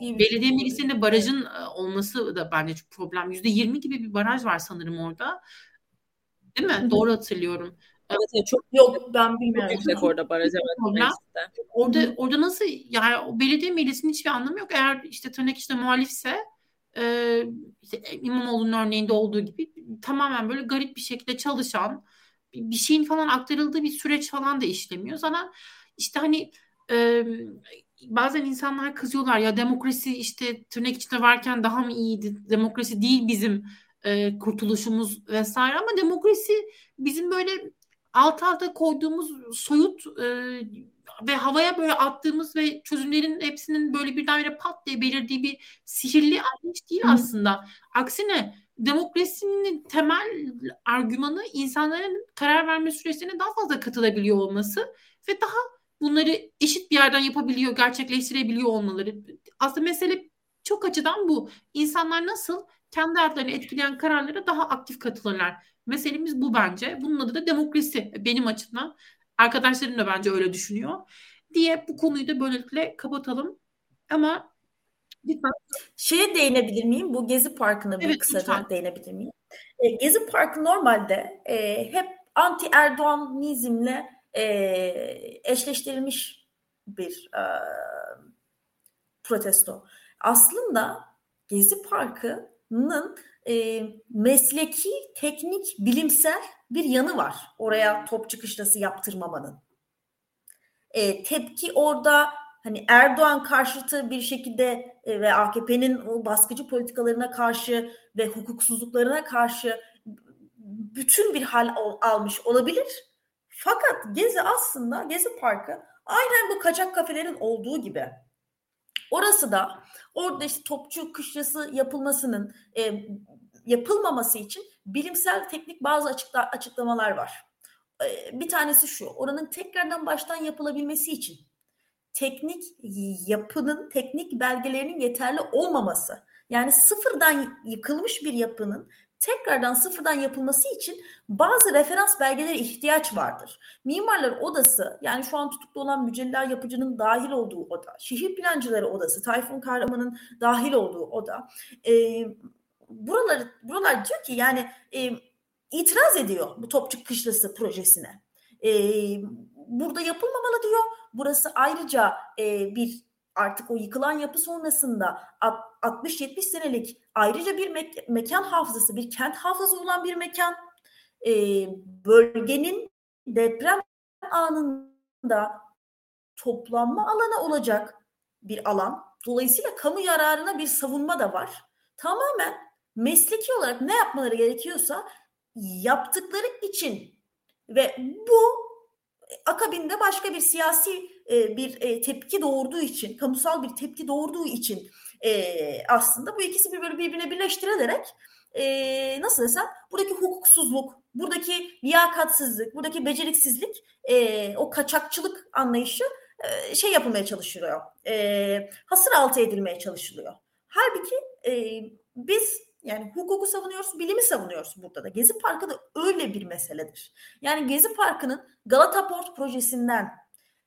Speaker 1: Belediye meclisinde barajın e, olması da bence çok problem. Yüzde yirmi gibi bir baraj var sanırım orada. Değil mi? Hı-hı. Doğru hatırlıyorum.
Speaker 3: Evet, evet çok yok ben bilmiyorum. Çok yüksek
Speaker 2: orada baraj evet.
Speaker 1: Orada orada nasıl yani o belediye meclisinin hiçbir anlamı yok. Eğer işte tırnak işte muhalifse e, işte İmamoğlu'nun örneğinde olduğu gibi tamamen böyle garip bir şekilde çalışan bir şeyin falan aktarıldığı bir süreç falan da işlemiyor. Sana işte hani e, bazen insanlar kızıyorlar ya demokrasi işte tırnak içinde varken daha mı iyiydi? Demokrasi değil bizim e, kurtuluşumuz vesaire ama demokrasi bizim böyle alt alta koyduğumuz soyut e, ve havaya böyle attığımız ve çözümlerin hepsinin böyle birdenbire pat diye belirdiği bir sihirli anlayış değil Hı. aslında. Aksine demokrasinin temel argümanı insanların karar verme süreçlerine daha fazla katılabiliyor olması ve daha bunları eşit bir yerden yapabiliyor, gerçekleştirebiliyor olmaları. Aslında mesele çok açıdan bu. İnsanlar nasıl kendi hayatlarını etkileyen kararlara daha aktif katılırlar. Meselemiz bu bence. Bunun adı da demokrasi benim açımdan. Arkadaşlarım da bence öyle düşünüyor. Diye bu konuyu da böylelikle kapatalım. Ama
Speaker 3: lütfen. Şeye değinebilir miyim? Bu Gezi Parkı'na bir evet, kısaca lütfen. değinebilir miyim? E, Gezi Parkı normalde e, hep anti Erdoğanizmle e, eşleştirilmiş bir e, protesto. Aslında Gezi Parkı'nın e, mesleki, teknik, bilimsel bir yanı var. Oraya top çıkışlası yaptırmamanın. E, tepki orada hani Erdoğan karşıtı bir şekilde e, ve AKP'nin o baskıcı politikalarına karşı ve hukuksuzluklarına karşı bütün bir hal almış olabilir. Fakat Gezi aslında Gezi Parkı aynen bu kaçak kafelerin olduğu gibi. Orası da orada işte topçu kışlası yapılmasının e, yapılmaması için bilimsel teknik bazı açıkla, açıklamalar var. E, bir tanesi şu oranın tekrardan baştan yapılabilmesi için teknik yapının teknik belgelerinin yeterli olmaması yani sıfırdan yıkılmış bir yapının tekrardan sıfırdan yapılması için bazı referans belgelere ihtiyaç vardır. Mimarlar Odası yani şu an tutuklu olan Mücella Yapıcı'nın dahil olduğu oda, Şehir Plancıları Odası, Tayfun Kahraman'ın dahil olduğu oda. E, buraları, buralar diyor ki yani e, itiraz ediyor bu Topçuk Kışlası projesine. E, burada yapılmamalı diyor. Burası ayrıca e, bir artık o yıkılan yapı sonrasında 60-70 senelik ayrıca bir me- mekan hafızası, bir kent hafızası olan bir mekan. e, bölgenin deprem anında toplanma alanı olacak bir alan. Dolayısıyla kamu yararına bir savunma da var. Tamamen mesleki olarak ne yapmaları gerekiyorsa yaptıkları için ve bu akabinde başka bir siyasi e, bir e, tepki doğurduğu için, kamusal bir tepki doğurduğu için e, aslında bu ikisi bir böyle birbirine birleştirilerek e, nasıl desem buradaki hukuksuzluk, buradaki liyakatsizlik, buradaki beceriksizlik, e, o kaçakçılık anlayışı e, şey yapılmaya çalışılıyor. E, hasır altı edilmeye çalışılıyor. Halbuki e, biz yani hukuku savunuyoruz, bilimi savunuyoruz burada da. Gezi Parkı da öyle bir meseledir. Yani Gezi Parkı'nın Galata Port projesinden,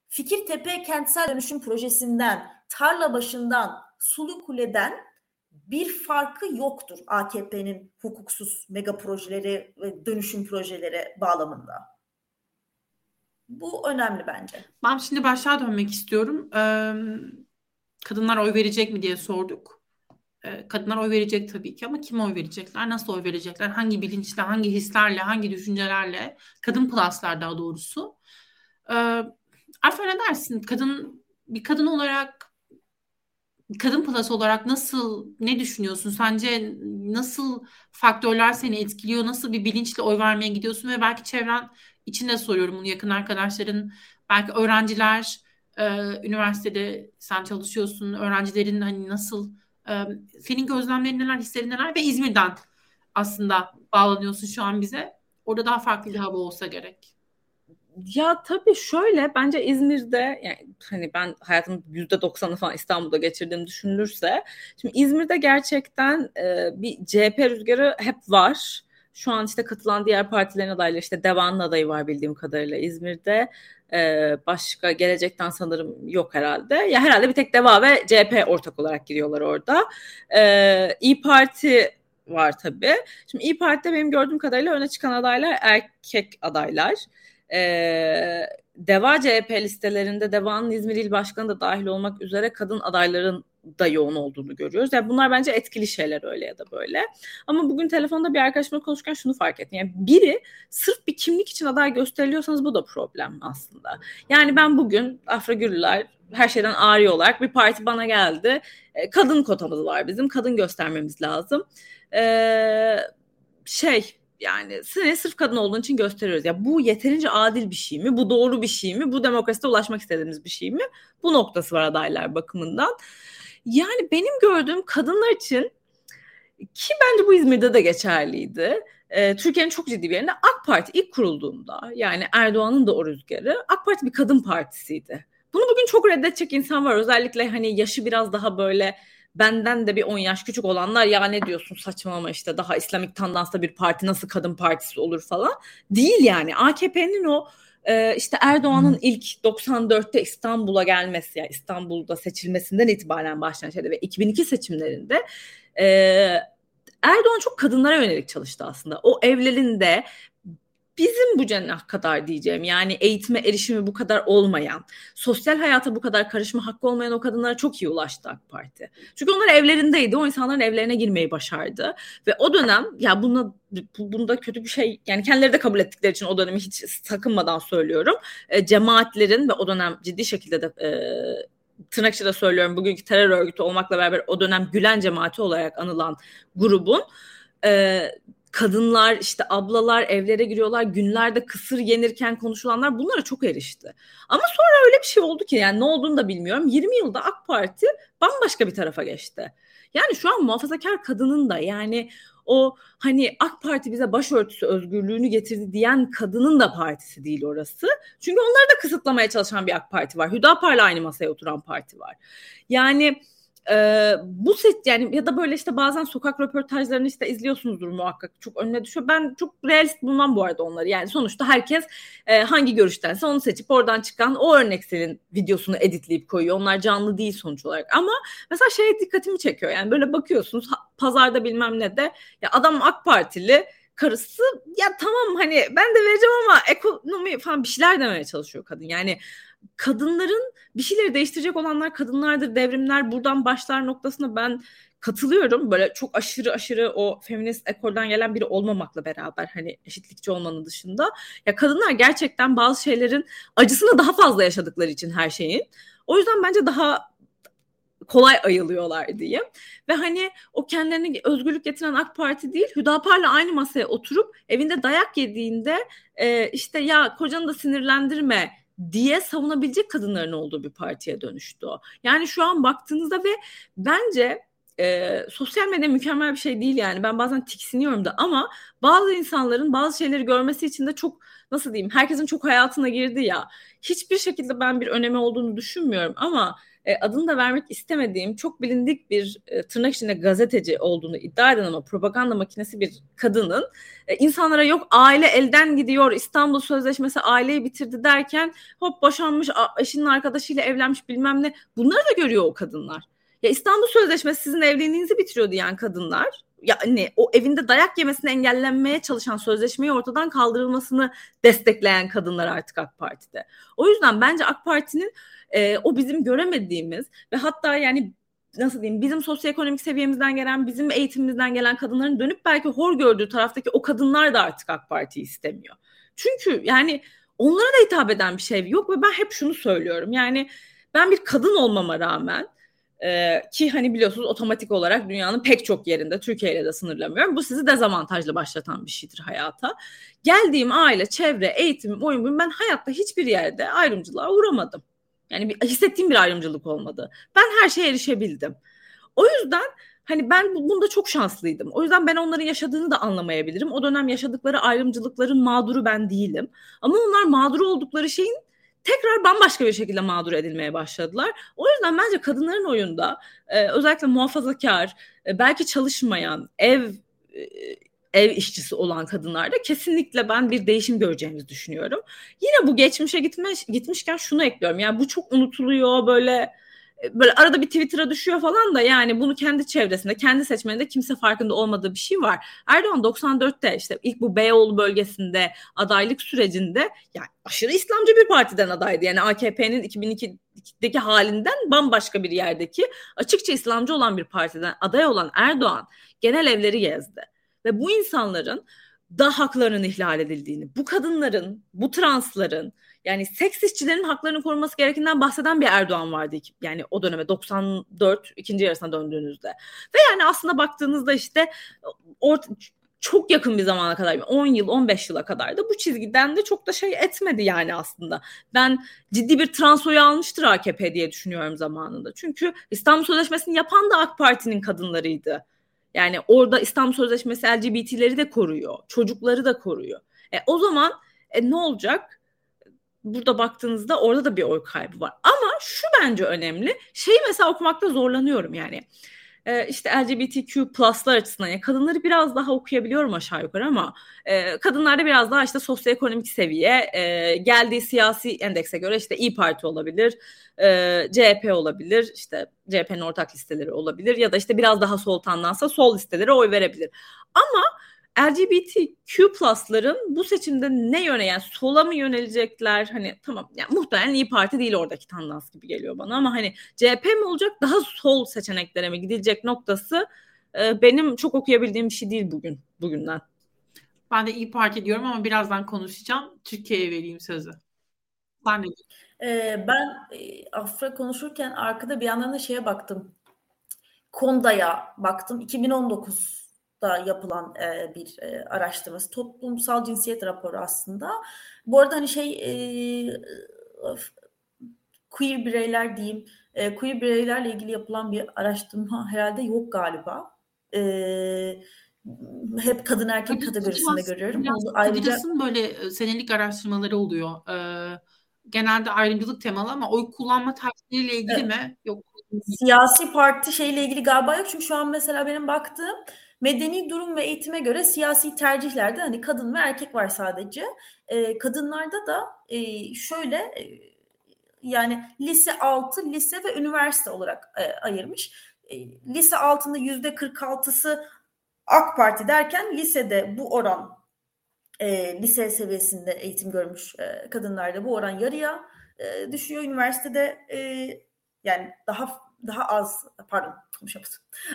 Speaker 3: Fikirtepe kentsel dönüşüm projesinden, tarla başından, Sulu Kule'den bir farkı yoktur AKP'nin hukuksuz mega projeleri ve dönüşüm projeleri bağlamında. Bu önemli bence.
Speaker 1: Ben şimdi başlığa dönmek istiyorum. Ee, kadınlar oy verecek mi diye sorduk. Ee, kadınlar oy verecek tabii ki ama kim oy verecekler, nasıl oy verecekler, hangi bilinçle, hangi hislerle, hangi düşüncelerle, kadın pluslar daha doğrusu. Ee, Arfa ne dersin? Kadın bir kadın olarak kadın plus olarak nasıl ne düşünüyorsun? Sence nasıl faktörler seni etkiliyor? Nasıl bir bilinçle oy vermeye gidiyorsun ve belki çevren içinde soruyorum bunu yakın arkadaşların, belki öğrenciler, e, üniversitede sen çalışıyorsun, öğrencilerin hani nasıl e, senin gözlemlerin neler, hislerin neler ve İzmir'den aslında bağlanıyorsun şu an bize. Orada daha farklı bir hava olsa gerek.
Speaker 2: Ya tabii şöyle bence İzmir'de yani hani ben hayatımın yüzde doksanı falan İstanbul'da geçirdiğimi düşünülürse şimdi İzmir'de gerçekten e, bir CHP rüzgarı hep var. Şu an işte katılan diğer partilerin adayları işte Deva'nın adayı var bildiğim kadarıyla İzmir'de. Ee, başka gelecekten sanırım yok herhalde. Ya herhalde bir tek Deva ve CHP ortak olarak giriyorlar orada. Ee, İyi Parti var tabii. Şimdi İyi Parti'de benim gördüğüm kadarıyla öne çıkan adaylar erkek adaylar. Ee, Deva CHP listelerinde Deva'nın İzmir İl Başkanı da dahil olmak üzere kadın adayların da yoğun olduğunu görüyoruz. Yani bunlar bence etkili şeyler öyle ya da böyle. Ama bugün telefonda bir arkadaşımla konuşurken şunu fark ettim. Yani biri sırf bir kimlik için aday gösteriliyorsanız bu da problem aslında. Yani ben bugün Afra Gürlüler her şeyden ağrıyor olarak bir parti bana geldi. E, kadın kotamız var bizim. Kadın göstermemiz lazım. Ee, şey yani seni sırf kadın olduğun için gösteriyoruz. Ya bu yeterince adil bir şey mi? Bu doğru bir şey mi? Bu demokraside ulaşmak istediğimiz bir şey mi? Bu noktası var adaylar bakımından. Yani benim gördüğüm kadınlar için ki bence bu İzmir'de de geçerliydi. Ee, Türkiye'nin çok ciddi bir yerinde AK Parti ilk kurulduğunda yani Erdoğan'ın da o rüzgarı AK Parti bir kadın partisiydi. Bunu bugün çok reddedecek insan var. Özellikle hani yaşı biraz daha böyle benden de bir 10 yaş küçük olanlar ya ne diyorsun saçmalama işte daha İslamik tandanslı bir parti nasıl kadın partisi olur falan. Değil yani AKP'nin o e, işte Erdoğan'ın ilk 94'te İstanbul'a gelmesi yani İstanbul'da seçilmesinden itibaren başlayan şeyde ve 2002 seçimlerinde e, Erdoğan çok kadınlara yönelik çalıştı aslında. O evlerinde bizim bu cenah kadar diyeceğim yani eğitime erişimi bu kadar olmayan, sosyal hayata bu kadar karışma hakkı olmayan o kadınlara çok iyi ulaştı AK Parti. Çünkü onlar evlerindeydi, o insanların evlerine girmeyi başardı ve o dönem ya bunda bunda kötü bir şey yani kendileri de kabul ettikleri için o dönemi hiç sakınmadan söylüyorum. E, cemaatlerin ve o dönem ciddi şekilde de e, tırnak içinde söylüyorum bugünkü terör örgütü olmakla beraber o dönem Gülen cemaati olarak anılan grubun e, kadınlar işte ablalar evlere giriyorlar günlerde kısır yenirken konuşulanlar bunlara çok erişti. Ama sonra öyle bir şey oldu ki yani ne olduğunu da bilmiyorum. 20 yılda AK Parti bambaşka bir tarafa geçti. Yani şu an muhafazakar kadının da yani o hani AK Parti bize başörtüsü özgürlüğünü getirdi diyen kadının da partisi değil orası. Çünkü onları da kısıtlamaya çalışan bir AK Parti var. Hüdapar'la aynı masaya oturan parti var. Yani ee, bu set yani ya da böyle işte bazen sokak röportajlarını işte izliyorsunuzdur muhakkak çok önüne düşüyor. Ben çok realist bulmam bu arada onları. Yani sonuçta herkes e, hangi görüştense onu seçip oradan çıkan o örnek senin videosunu editleyip koyuyor. Onlar canlı değil sonuç olarak. Ama mesela şeye dikkatimi çekiyor. Yani böyle bakıyorsunuz pazarda bilmem ne de ya adam AK Partili karısı ya tamam hani ben de vereceğim ama ekonomi falan bir şeyler demeye çalışıyor kadın. Yani kadınların bir şeyleri değiştirecek olanlar kadınlardır, devrimler buradan başlar noktasına ben katılıyorum. Böyle çok aşırı aşırı o feminist ekolden gelen biri olmamakla beraber hani eşitlikçi olmanın dışında ya kadınlar gerçekten bazı şeylerin acısını daha fazla yaşadıkları için her şeyin. O yüzden bence daha kolay ayılıyorlar diye. Ve hani o kendilerine özgürlük getiren AK Parti değil Hüdapar'la aynı masaya oturup evinde dayak yediğinde e, işte ya kocanı da sinirlendirme diye savunabilecek kadınların olduğu bir partiye dönüştü o. Yani şu an baktığınızda ve bence e, sosyal medya mükemmel bir şey değil yani. Ben bazen tiksiniyorum da ama bazı insanların bazı şeyleri görmesi için de çok nasıl diyeyim herkesin çok hayatına girdi ya. Hiçbir şekilde ben bir önemi olduğunu düşünmüyorum ama e, adını da vermek istemediğim çok bilindik bir e, tırnak içinde gazeteci olduğunu iddia eden ama propaganda makinesi bir kadının e, insanlara yok aile elden gidiyor İstanbul Sözleşmesi aileyi bitirdi derken hop boşanmış eşinin arkadaşıyla evlenmiş bilmem ne bunları da görüyor o kadınlar. Ya İstanbul Sözleşmesi sizin evliliğinizi bitiriyor diyen kadınlar yani o evinde dayak yemesini engellenmeye çalışan sözleşmeyi ortadan kaldırılmasını destekleyen kadınlar artık AK Parti'de. O yüzden bence AK Parti'nin e, o bizim göremediğimiz ve hatta yani nasıl diyeyim bizim sosyoekonomik seviyemizden gelen bizim eğitimimizden gelen kadınların dönüp belki hor gördüğü taraftaki o kadınlar da artık AK Parti'yi istemiyor. Çünkü yani onlara da hitap eden bir şey yok ve ben hep şunu söylüyorum yani ben bir kadın olmama rağmen ee, ki hani biliyorsunuz otomatik olarak dünyanın pek çok yerinde Türkiye ile de sınırlamıyorum. Bu sizi dezavantajlı başlatan bir şeydir hayata. Geldiğim aile, çevre, eğitim, oyun ben hayatta hiçbir yerde ayrımcılığa uğramadım. Yani bir, hissettiğim bir ayrımcılık olmadı. Ben her şeye erişebildim. O yüzden hani ben bunda çok şanslıydım. O yüzden ben onların yaşadığını da anlamayabilirim. O dönem yaşadıkları ayrımcılıkların mağduru ben değilim. Ama onlar mağdur oldukları şeyin tekrar bambaşka bir şekilde mağdur edilmeye başladılar. O yüzden bence kadınların oyunda e, özellikle muhafazakar, e, belki çalışmayan, ev e, ev işçisi olan kadınlarda kesinlikle ben bir değişim göreceğimizi düşünüyorum. Yine bu geçmişe gitmiş, gitmişken şunu ekliyorum. Yani bu çok unutuluyor böyle böyle arada bir Twitter'a düşüyor falan da yani bunu kendi çevresinde, kendi seçmeninde kimse farkında olmadığı bir şey var. Erdoğan 94'te işte ilk bu Beyoğlu bölgesinde adaylık sürecinde yani aşırı İslamcı bir partiden adaydı. Yani AKP'nin 2002'deki halinden bambaşka bir yerdeki açıkça İslamcı olan bir partiden aday olan Erdoğan genel evleri gezdi. Ve bu insanların da haklarının ihlal edildiğini, bu kadınların, bu transların, yani seks işçilerin haklarını koruması gerekinden bahseden bir Erdoğan vardı. Yani o döneme 94 ikinci yarısına döndüğünüzde. Ve yani aslında baktığınızda işte orta, çok yakın bir zamana kadar 10 yıl 15 yıla kadar da bu çizgiden de çok da şey etmedi yani aslında. Ben ciddi bir transoyu almıştır AKP diye düşünüyorum zamanında. Çünkü İstanbul Sözleşmesi'ni yapan da AK Parti'nin kadınlarıydı. Yani orada İstanbul Sözleşmesi LGBT'leri de koruyor. Çocukları da koruyor. E, o zaman e, ne olacak? burada baktığınızda orada da bir oy kaybı var. Ama şu bence önemli. Şeyi mesela okumakta zorlanıyorum yani. Ee, işte LGBTQ pluslar açısından yani kadınları biraz daha okuyabiliyorum aşağı yukarı ama e, kadınlarda biraz daha işte sosyoekonomik seviye e, geldiği siyasi endekse göre işte İyi Parti olabilir, e, CHP olabilir, işte CHP'nin ortak listeleri olabilir ya da işte biraz daha sol tandansa sol listelere oy verebilir. Ama LGBTQ plus'ların bu seçimde ne yöne yani sola mı yönelecekler? Hani tamam yani muhtemelen İyi Parti değil oradaki tendans gibi geliyor bana ama hani CHP mi olacak daha sol seçeneklere mi gidilecek noktası e, benim çok okuyabildiğim bir şey değil bugün bugünden.
Speaker 1: Ben de İyi Parti diyorum ama birazdan konuşacağım. Türkiye'ye vereyim sözü. Ben de.
Speaker 3: Ee, ben e, Afra konuşurken arkada bir yandan da şeye baktım. Konda'ya baktım. 2019 da yapılan e, bir e, araştırması. Toplumsal cinsiyet raporu aslında. Bu arada hani şey e, queer bireyler diyeyim. E, queer bireylerle ilgili yapılan bir araştırma herhalde yok galiba. E, hep kadın erkek Tabii, kategorisinde görüyorum.
Speaker 1: Biraz, ayrıca böyle senelik araştırmaları oluyor. Ee, genelde ayrımcılık temalı ama oy kullanma tercihleriyle ilgili evet. mi? Yok.
Speaker 3: Siyasi parti şeyle ilgili galiba yok. Çünkü şu an mesela benim baktığım Medeni durum ve eğitime göre siyasi tercihlerde hani kadın ve erkek var sadece. E, kadınlarda da e, şöyle e, yani lise 6, lise ve üniversite olarak e, ayırmış. E, lise altında yüzde 46'sı AK Parti derken lisede bu oran e, lise seviyesinde eğitim görmüş e, kadınlarda bu oran yarıya e, düşüyor. Üniversitede e, yani daha daha az pardon konuşamadım.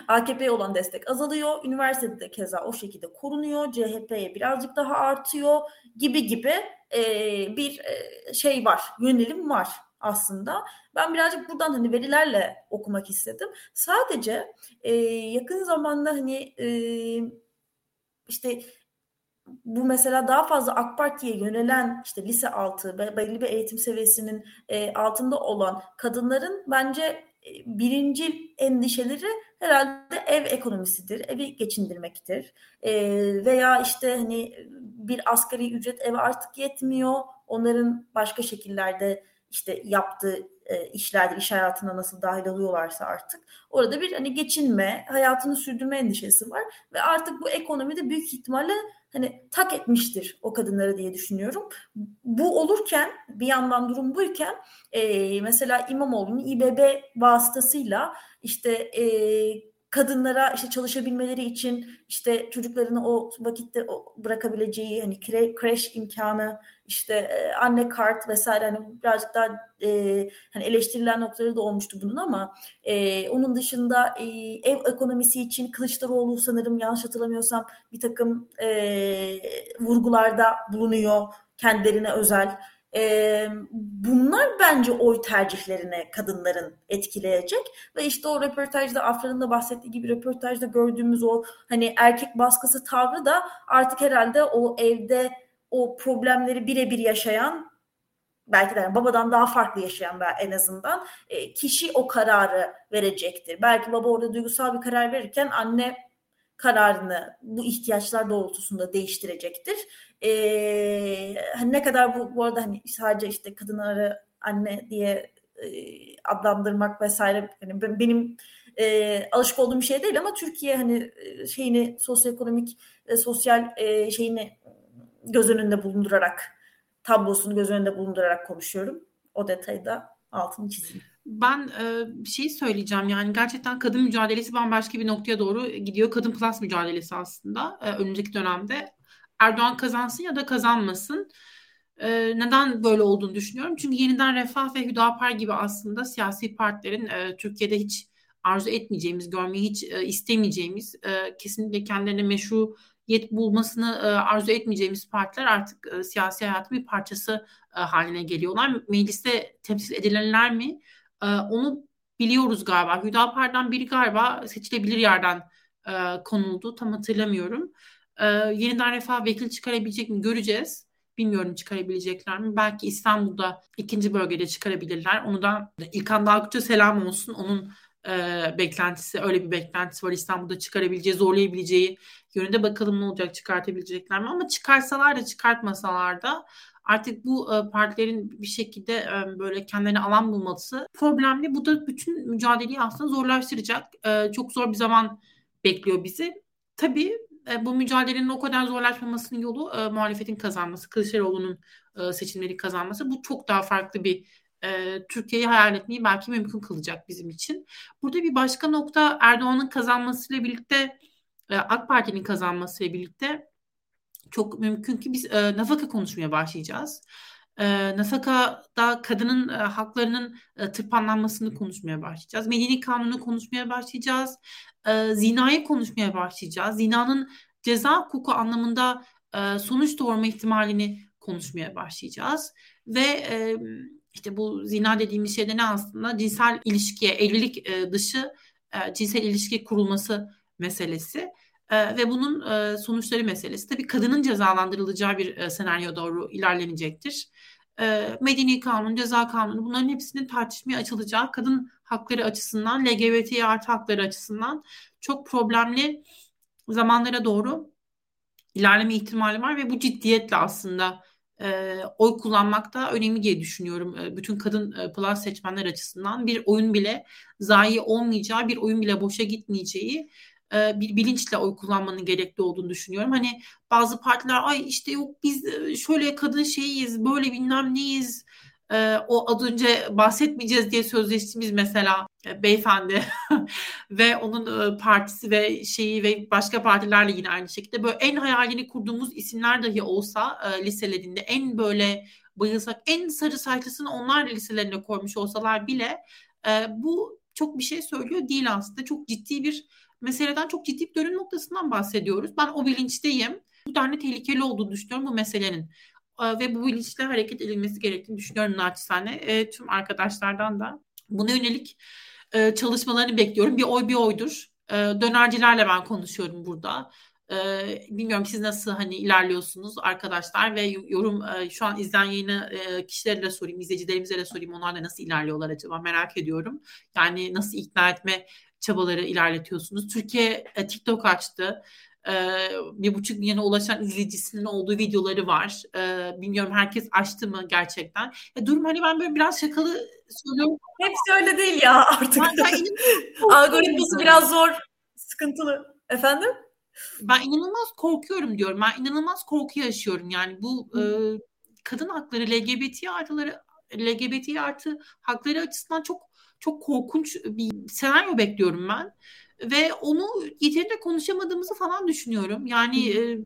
Speaker 3: AKP'ye olan destek azalıyor. Üniversitede de keza o şekilde korunuyor. CHP'ye birazcık daha artıyor gibi gibi e, bir e, şey var. Yönelim var aslında. Ben birazcık buradan hani verilerle okumak istedim. Sadece e, yakın zamanda hani e, işte bu mesela daha fazla AK Parti'ye yönelen işte lise altı belli bir eğitim seviyesinin e, altında olan kadınların bence birinci endişeleri herhalde ev ekonomisidir, evi geçindirmektir. E, veya işte hani bir asgari ücret eve artık yetmiyor. Onların başka şekillerde işte yaptığı e, işlerdir, iş hayatına nasıl dahil oluyorlarsa artık. Orada bir hani geçinme, hayatını sürdürme endişesi var ve artık bu ekonomide büyük ihtimalle hani tak etmiştir o kadınları diye düşünüyorum. Bu olurken bir yandan durum buyken e, mesela İmamoğlu'nun İBB vasıtasıyla işte e, kadınlara işte çalışabilmeleri için işte çocuklarını o vakitte bırakabileceği hani kreş imkanı işte e, anne kart vesaire hani birazcık daha e, hani eleştirilen noktaları da olmuştu bunun ama e, onun dışında e, ev ekonomisi için Kılıçdaroğlu sanırım yanlış hatırlamıyorsam bir takım e, vurgularda bulunuyor kendilerine özel. E, bunlar bence oy tercihlerine kadınların etkileyecek ve işte o röportajda Afra'nın da bahsettiği gibi röportajda gördüğümüz o hani erkek baskısı tavrı da artık herhalde o evde o problemleri birebir yaşayan belki de yani babadan daha farklı yaşayan en azından e, kişi o kararı verecektir. Belki baba orada duygusal bir karar verirken anne kararını bu ihtiyaçlar doğrultusunda değiştirecektir. Ee, hani ne kadar bu, bu arada hani sadece işte kadınları anne diye e, adlandırmak vesaire hani benim e, alışık olduğum bir şey değil ama Türkiye hani e, şeyini sosyoekonomik e, sosyal e, şeyini göz önünde bulundurarak tablosunu göz önünde bulundurarak konuşuyorum. O detayı da altını çizeyim.
Speaker 1: Ben e, bir şey söyleyeceğim yani gerçekten kadın mücadelesi bambaşka bir noktaya doğru gidiyor. Kadın plus mücadelesi aslında e, önümüzdeki dönemde. Erdoğan kazansın ya da kazanmasın. E, neden böyle olduğunu düşünüyorum. Çünkü yeniden Refah ve Hüdapar gibi aslında siyasi partilerin e, Türkiye'de hiç arzu etmeyeceğimiz, görmeyi hiç e, istemeyeceğimiz, e, kesinlikle kendilerine meşru yet bulmasını e, arzu etmeyeceğimiz partiler artık e, siyasi hayatın bir parçası e, haline geliyorlar. Mecliste temsil edilirler mi? E, onu biliyoruz galiba. Hüdapar'dan biri galiba seçilebilir yerden e, konuldu. Tam hatırlamıyorum. E, yeniden refah vekil çıkarabilecek mi göreceğiz. Bilmiyorum çıkarabilecekler mi? Belki İstanbul'da ikinci bölgede çıkarabilirler. Onu da İlkan Dalkıç'a selam olsun. Onun e, beklentisi, öyle bir beklentisi var İstanbul'da çıkarabileceği, zorlayabileceği yönünde bakalım ne olacak çıkartabilecekler mi? Ama çıkarsalar da çıkartmasalar da artık bu e, partilerin bir şekilde e, böyle kendilerine alan bulması problemli. Bu da bütün mücadeleyi aslında zorlaştıracak. E, çok zor bir zaman bekliyor bizi. Tabii bu mücadelenin o kadar zorlaşmamasının yolu e, muhalefetin kazanması, Kılıçdaroğlu'nun seçimleri kazanması. Bu çok daha farklı bir Türkiye'yi hayal etmeyi belki mümkün kılacak bizim için. Burada bir başka nokta Erdoğan'ın kazanmasıyla birlikte AK Parti'nin kazanmasıyla birlikte çok mümkün ki biz e, nafaka konuşmaya başlayacağız. E, nafakada kadının e, haklarının e, tırpanlanmasını konuşmaya başlayacağız. Medeni kanunu konuşmaya başlayacağız. E, zinayı konuşmaya başlayacağız. Zinanın ceza hukuku anlamında e, sonuç doğurma ihtimalini konuşmaya başlayacağız. Ve e, işte bu zina dediğimiz şeyde ne aslında cinsel ilişkiye, evlilik e, dışı e, cinsel ilişki kurulması meselesi ve bunun sonuçları meselesi. Tabii kadının cezalandırılacağı bir senaryo doğru ilerlenecektir. Medeni kanun, ceza kanunu bunların hepsinin tartışmaya açılacağı kadın hakları açısından, LGBT artı hakları açısından çok problemli zamanlara doğru ilerleme ihtimali var ve bu ciddiyetle aslında e, oy kullanmak da önemli diye düşünüyorum. E, bütün kadın e, plus seçmenler açısından bir oyun bile zayi olmayacağı, bir oyun bile boşa gitmeyeceği e, bir bilinçle oy kullanmanın gerekli olduğunu düşünüyorum. Hani bazı partiler ay işte yok biz şöyle kadın şeyiyiz, böyle bilmem neyiz, e, o az önce bahsetmeyeceğiz diye sözleştiğimiz mesela e, beyefendi ve onun e, partisi ve şeyi ve başka partilerle yine aynı şekilde böyle en hayalini kurduğumuz isimler dahi olsa e, liselerinde en böyle bayılsak en sarı sayfasını onlar liselerine koymuş olsalar bile e, bu çok bir şey söylüyor değil aslında. Çok ciddi bir meseleden çok ciddi bir dönüm noktasından bahsediyoruz. Ben o bilinçteyim. Bu tane tehlikeli olduğunu düşünüyorum bu meselenin. E, ve bu bilinçle hareket edilmesi gerektiğini düşünüyorum naçizane. E, tüm arkadaşlardan da buna yönelik e, çalışmalarını bekliyorum. Bir oy bir oydur. E, dönercilerle ben konuşuyorum burada. Ee, bilmiyorum siz nasıl hani ilerliyorsunuz arkadaşlar ve yorum e, şu an izleyen yayını e, kişilere de sorayım, izleyicilerimize de sorayım. Onlar da nasıl ilerliyorlar acaba merak ediyorum. Yani nasıl ikna etme çabaları ilerletiyorsunuz. Türkiye e, TikTok açtı. E, bir buçuk milyona ulaşan izleyicisinin olduğu videoları var. E, bilmiyorum herkes açtı mı gerçekten. E, durum hani ben böyle biraz şakalı söylüyorum.
Speaker 3: Hepsi öyle değil ya artık. Algoritması biraz zor, sıkıntılı. Efendim?
Speaker 1: Ben inanılmaz korkuyorum diyorum. Ben inanılmaz korku yaşıyorum. Yani bu e, kadın hakları, LGBT artıları, LGBT artı hakları açısından çok çok korkunç bir senaryo bekliyorum ben. Ve onu yeterince konuşamadığımızı falan düşünüyorum. Yani e,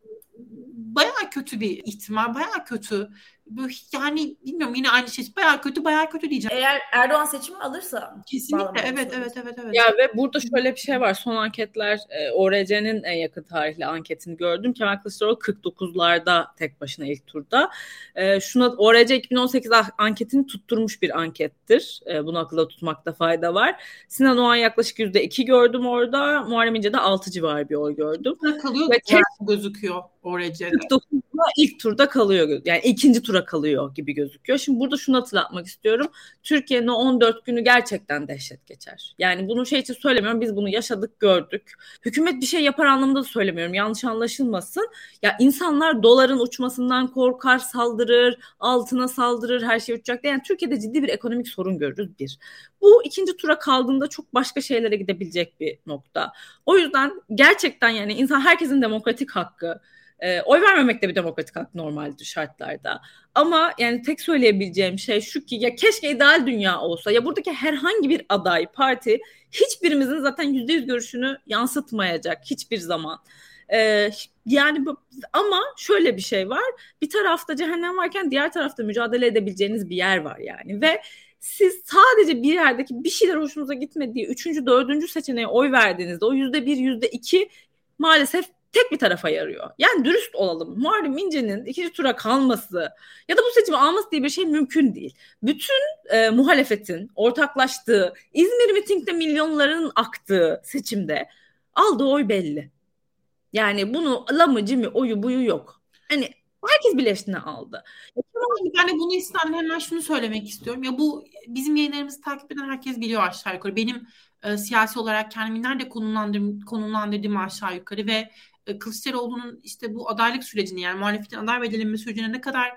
Speaker 1: bayağı kötü bir ihtimal, bayağı kötü. Yani bilmiyorum yine aynı şey. Bayağı kötü, bayağı kötü diyeceğim.
Speaker 3: Eğer Erdoğan seçimi alırsa.
Speaker 1: Kesinlikle evet, evet, evet, evet.
Speaker 2: Ya ve burada şöyle bir şey var. Son anketler e, ORC'nin en yakın tarihli anketini gördüm. Kemal Kılıçdaroğlu 49'larda tek başına ilk turda. E, şuna ORC 2018 anketini tutturmuş bir ankettir. E, bunu akılda tutmakta fayda var. Sinan Oğan yaklaşık %2 gördüm orada. Muharrem İnce'de 6 civarı bir oy gördüm.
Speaker 1: Kalıyor ve tek, gözüküyor ORC'de.
Speaker 2: 49'da ilk turda kalıyor. Yani ikinci tura kalıyor gibi gözüküyor. Şimdi burada şunu hatırlatmak istiyorum. Türkiye'nin o 14 günü gerçekten dehşet geçer. Yani bunu şey için söylemiyorum. Biz bunu yaşadık, gördük. Hükümet bir şey yapar anlamında da söylemiyorum. Yanlış anlaşılmasın. Ya insanlar doların uçmasından korkar, saldırır, altına saldırır, her şey uçacak. Yani Türkiye'de ciddi bir ekonomik sorun görürüz bir. Bu ikinci tura kaldığında çok başka şeylere gidebilecek bir nokta. O yüzden gerçekten yani insan herkesin demokratik hakkı, e, oy vermemek de bir demokratik hak normaldir şartlarda. Ama yani tek söyleyebileceğim şey şu ki ya keşke ideal dünya olsa ya buradaki herhangi bir aday parti hiçbirimizin zaten yüzde yüz görüşünü yansıtmayacak hiçbir zaman. Ee, yani bu, ama şöyle bir şey var. Bir tarafta cehennem varken diğer tarafta mücadele edebileceğiniz bir yer var yani ve siz sadece bir yerdeki bir şeyler hoşunuza gitmediği üçüncü, dördüncü seçeneğe oy verdiğinizde o yüzde bir, yüzde iki maalesef tek bir tarafa yarıyor. Yani dürüst olalım. Muharrem İnce'nin ikinci tura kalması ya da bu seçimi alması diye bir şey mümkün değil. Bütün e, muhalefetin ortaklaştığı, İzmir mitingde milyonların aktığı seçimde aldığı oy belli. Yani bunu lamıcı mı oyu buyu yok. Hani herkes bileştiğini aldı.
Speaker 1: Yani bunu istedim hemen şunu söylemek istiyorum. Ya bu bizim yayınlarımızı takip eden herkes biliyor aşağı yukarı. Benim e, siyasi olarak kendimi nerede konumlandırdığım, konumlandırdığım aşağı yukarı ve e, Kılıçdaroğlu'nun işte bu adaylık sürecini yani muhalefetin aday belirlenme sürecine ne kadar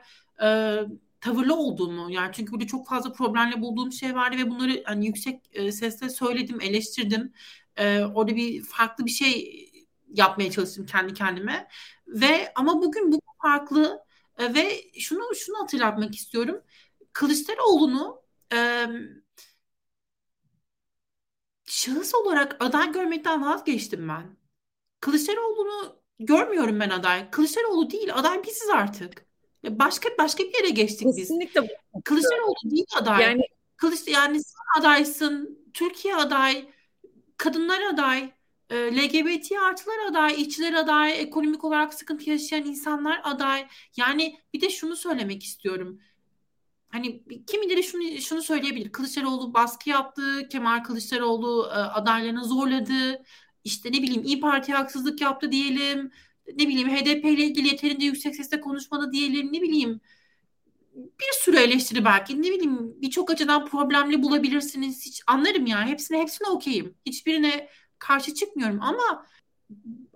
Speaker 1: e, tavırlı olduğunu yani çünkü burada çok fazla problemle bulduğum şey vardı ve bunları hani yüksek e, sesle söyledim, eleştirdim. E, orada bir farklı bir şey yapmaya çalıştım kendi kendime ve ama bugün bu farklı e, ve şunu şunu hatırlatmak istiyorum. Kılıçdaroğlu'nu e, şahıs olarak aday görmekten vazgeçtim ben. Kılıçdaroğlu'nu görmüyorum ben aday. Kılıçdaroğlu değil, aday biziz artık. Başka başka bir yere geçtik biz.
Speaker 2: Kesinlikle.
Speaker 1: Kılıçdaroğlu değil aday. Yani Kılıç yani sen adaysın, Türkiye aday, kadınlar aday, e, LGBT artılar aday, işçiler aday, ekonomik olarak sıkıntı yaşayan insanlar aday. Yani bir de şunu söylemek istiyorum. Hani kimileri şunu şunu söyleyebilir. Kılıçdaroğlu baskı yaptı, Kemal Kılıçdaroğlu e, adaylarını zorladı işte ne bileyim İyi Parti haksızlık yaptı diyelim. Ne bileyim HDP ile ilgili yeterince yüksek sesle konuşmadı diyelim. Ne bileyim bir sürü eleştiri belki ne bileyim birçok açıdan problemli bulabilirsiniz. Hiç anlarım yani hepsine hepsine okeyim. Hiçbirine karşı çıkmıyorum ama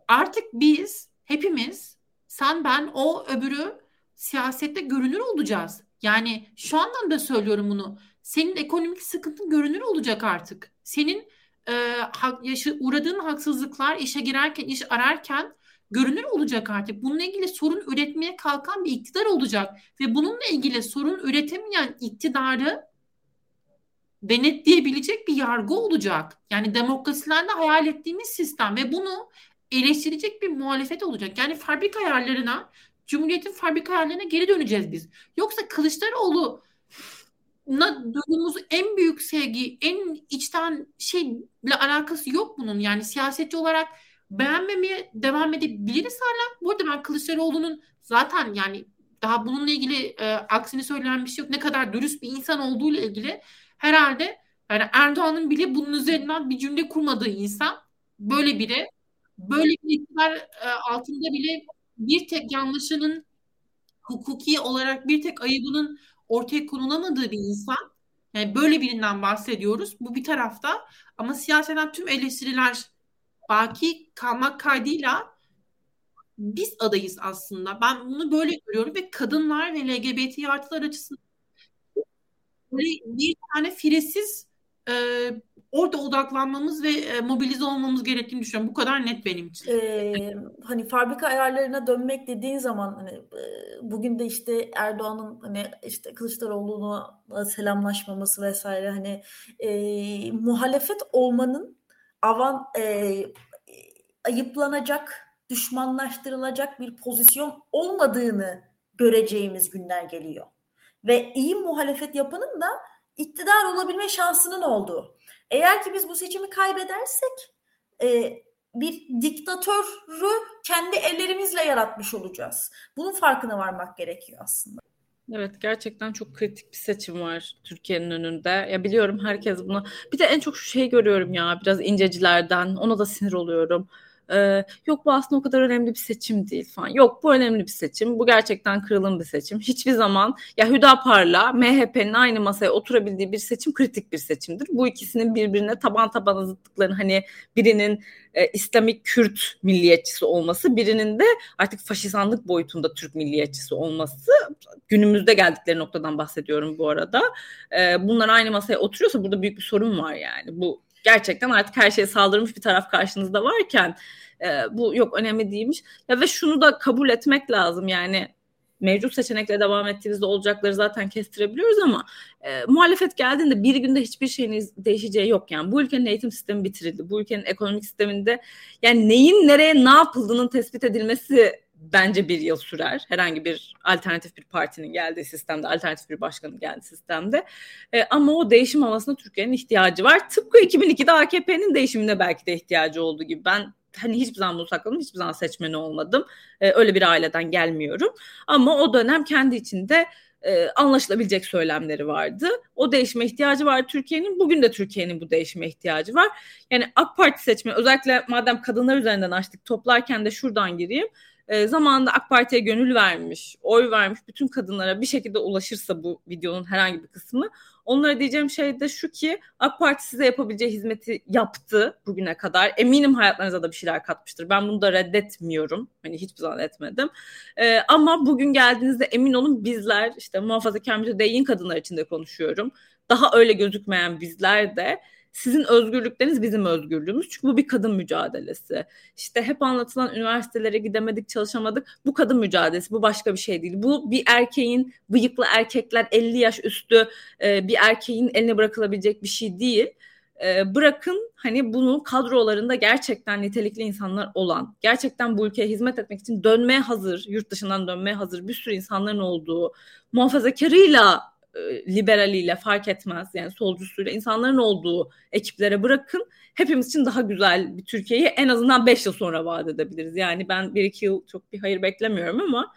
Speaker 1: artık biz hepimiz sen ben o öbürü siyasette görünür olacağız. Yani şu andan da söylüyorum bunu. Senin ekonomik sıkıntın görünür olacak artık. Senin e, yaşı, uğradığın haksızlıklar işe girerken, iş ararken görünür olacak artık. Bununla ilgili sorun üretmeye kalkan bir iktidar olacak ve bununla ilgili sorun üretemeyen iktidarı denetleyebilecek bir yargı olacak. Yani demokrasilerde hayal ettiğimiz sistem ve bunu eleştirecek bir muhalefet olacak. Yani fabrika ayarlarına, Cumhuriyet'in fabrika ayarlarına geri döneceğiz biz. Yoksa Kılıçdaroğlu duyduğumuz en büyük sevgi, en içten şeyle alakası yok bunun. Yani siyasetçi olarak beğenmemeye devam edebiliriz hala. Bu arada ben Kılıçdaroğlu'nun zaten yani daha bununla ilgili e, aksini söyleyen bir şey yok. Ne kadar dürüst bir insan olduğu ile ilgili herhalde yani Erdoğan'ın bile bunun üzerinden bir cümle kurmadığı insan böyle biri böyle bir iktidar e, altında bile bir tek yanlışının hukuki olarak bir tek ayıbının ortaya konulamadığı bir insan. Yani böyle birinden bahsediyoruz. Bu bir tarafta ama siyaseten tüm eleştiriler baki kalmak kaydıyla biz adayız aslında. Ben bunu böyle görüyorum ve kadınlar ve LGBT artılar açısından bir tane firesiz e, orada odaklanmamız ve e, mobilize olmamız gerektiğini düşünüyorum. Bu kadar net benim için.
Speaker 3: Ee, hani fabrika ayarlarına dönmek dediğin zaman hani e, bugün de işte Erdoğan'ın hani işte Kılıçdaroğlu'nu selamlaşmaması vesaire hani e, muhalefet olmanın avan e, ayıplanacak, düşmanlaştırılacak bir pozisyon olmadığını göreceğimiz günler geliyor. Ve iyi muhalefet yapının da iktidar olabilme şansının olduğu. Eğer ki biz bu seçimi kaybedersek e, bir diktatörü kendi ellerimizle yaratmış olacağız. Bunun farkına varmak gerekiyor aslında.
Speaker 2: Evet gerçekten çok kritik bir seçim var Türkiye'nin önünde. Ya biliyorum herkes bunu. Bir de en çok şu şeyi görüyorum ya biraz incecilerden. Ona da sinir oluyorum. Ee, yok bu aslında o kadar önemli bir seçim değil falan. Yok bu önemli bir seçim. Bu gerçekten kırılım bir seçim. Hiçbir zaman ya Hüdapar'la MHP'nin aynı masaya oturabildiği bir seçim kritik bir seçimdir. Bu ikisinin birbirine taban taban zıtlıklarını hani birinin e, İslamik Kürt milliyetçisi olması, birinin de artık faşizanlık boyutunda Türk milliyetçisi olması. Günümüzde geldikleri noktadan bahsediyorum bu arada. E, bunlar aynı masaya oturuyorsa burada büyük bir sorun var yani. Bu gerçekten artık her şeye saldırmış bir taraf karşınızda varken e, bu yok önemli değilmiş. Ya ve şunu da kabul etmek lazım yani mevcut seçenekle devam ettiğimizde olacakları zaten kestirebiliyoruz ama e, muhalefet geldiğinde bir günde hiçbir şeyin değişeceği yok yani. Bu ülkenin eğitim sistemi bitirildi. Bu ülkenin ekonomik sisteminde yani neyin nereye ne yapıldığının tespit edilmesi bence bir yıl sürer. Herhangi bir alternatif bir partinin geldiği sistemde, alternatif bir başkanın geldiği sistemde. E, ama o değişim havasına Türkiye'nin ihtiyacı var. Tıpkı 2002'de AKP'nin değişimine belki de ihtiyacı olduğu gibi. Ben hani hiçbir zaman bunu sakladım, hiçbir zaman seçmeni olmadım. E, öyle bir aileden gelmiyorum. Ama o dönem kendi içinde e, anlaşılabilecek söylemleri vardı. O değişime ihtiyacı var Türkiye'nin. Bugün de Türkiye'nin bu değişime ihtiyacı var. Yani AK Parti seçmeni özellikle madem kadınlar üzerinden açtık toplarken de şuradan gireyim e, zamanında AK Parti'ye gönül vermiş, oy vermiş bütün kadınlara bir şekilde ulaşırsa bu videonun herhangi bir kısmı onlara diyeceğim şey de şu ki AK Parti size yapabileceği hizmeti yaptı bugüne kadar. Eminim hayatlarınıza da bir şeyler katmıştır. Ben bunu da reddetmiyorum. Hani hiçbir zaman etmedim. Ee, ama bugün geldiğinizde emin olun bizler işte muhafazakar mütedeyyin kadınlar için de konuşuyorum. Daha öyle gözükmeyen bizler de sizin özgürlükleriniz bizim özgürlüğümüz. Çünkü bu bir kadın mücadelesi. İşte hep anlatılan üniversitelere gidemedik, çalışamadık. Bu kadın mücadelesi, bu başka bir şey değil. Bu bir erkeğin, bıyıklı erkekler 50 yaş üstü e, bir erkeğin eline bırakılabilecek bir şey değil. E, bırakın hani bunu kadrolarında gerçekten nitelikli insanlar olan, gerçekten bu ülkeye hizmet etmek için dönmeye hazır, yurt dışından dönmeye hazır bir sürü insanların olduğu, muhafazakarıyla liberaliyle fark etmez yani solcusuyla insanların olduğu ekiplere bırakın hepimiz için daha güzel bir Türkiye'yi en azından 5 yıl sonra vaat edebiliriz. Yani ben 1-2 yıl çok bir hayır beklemiyorum ama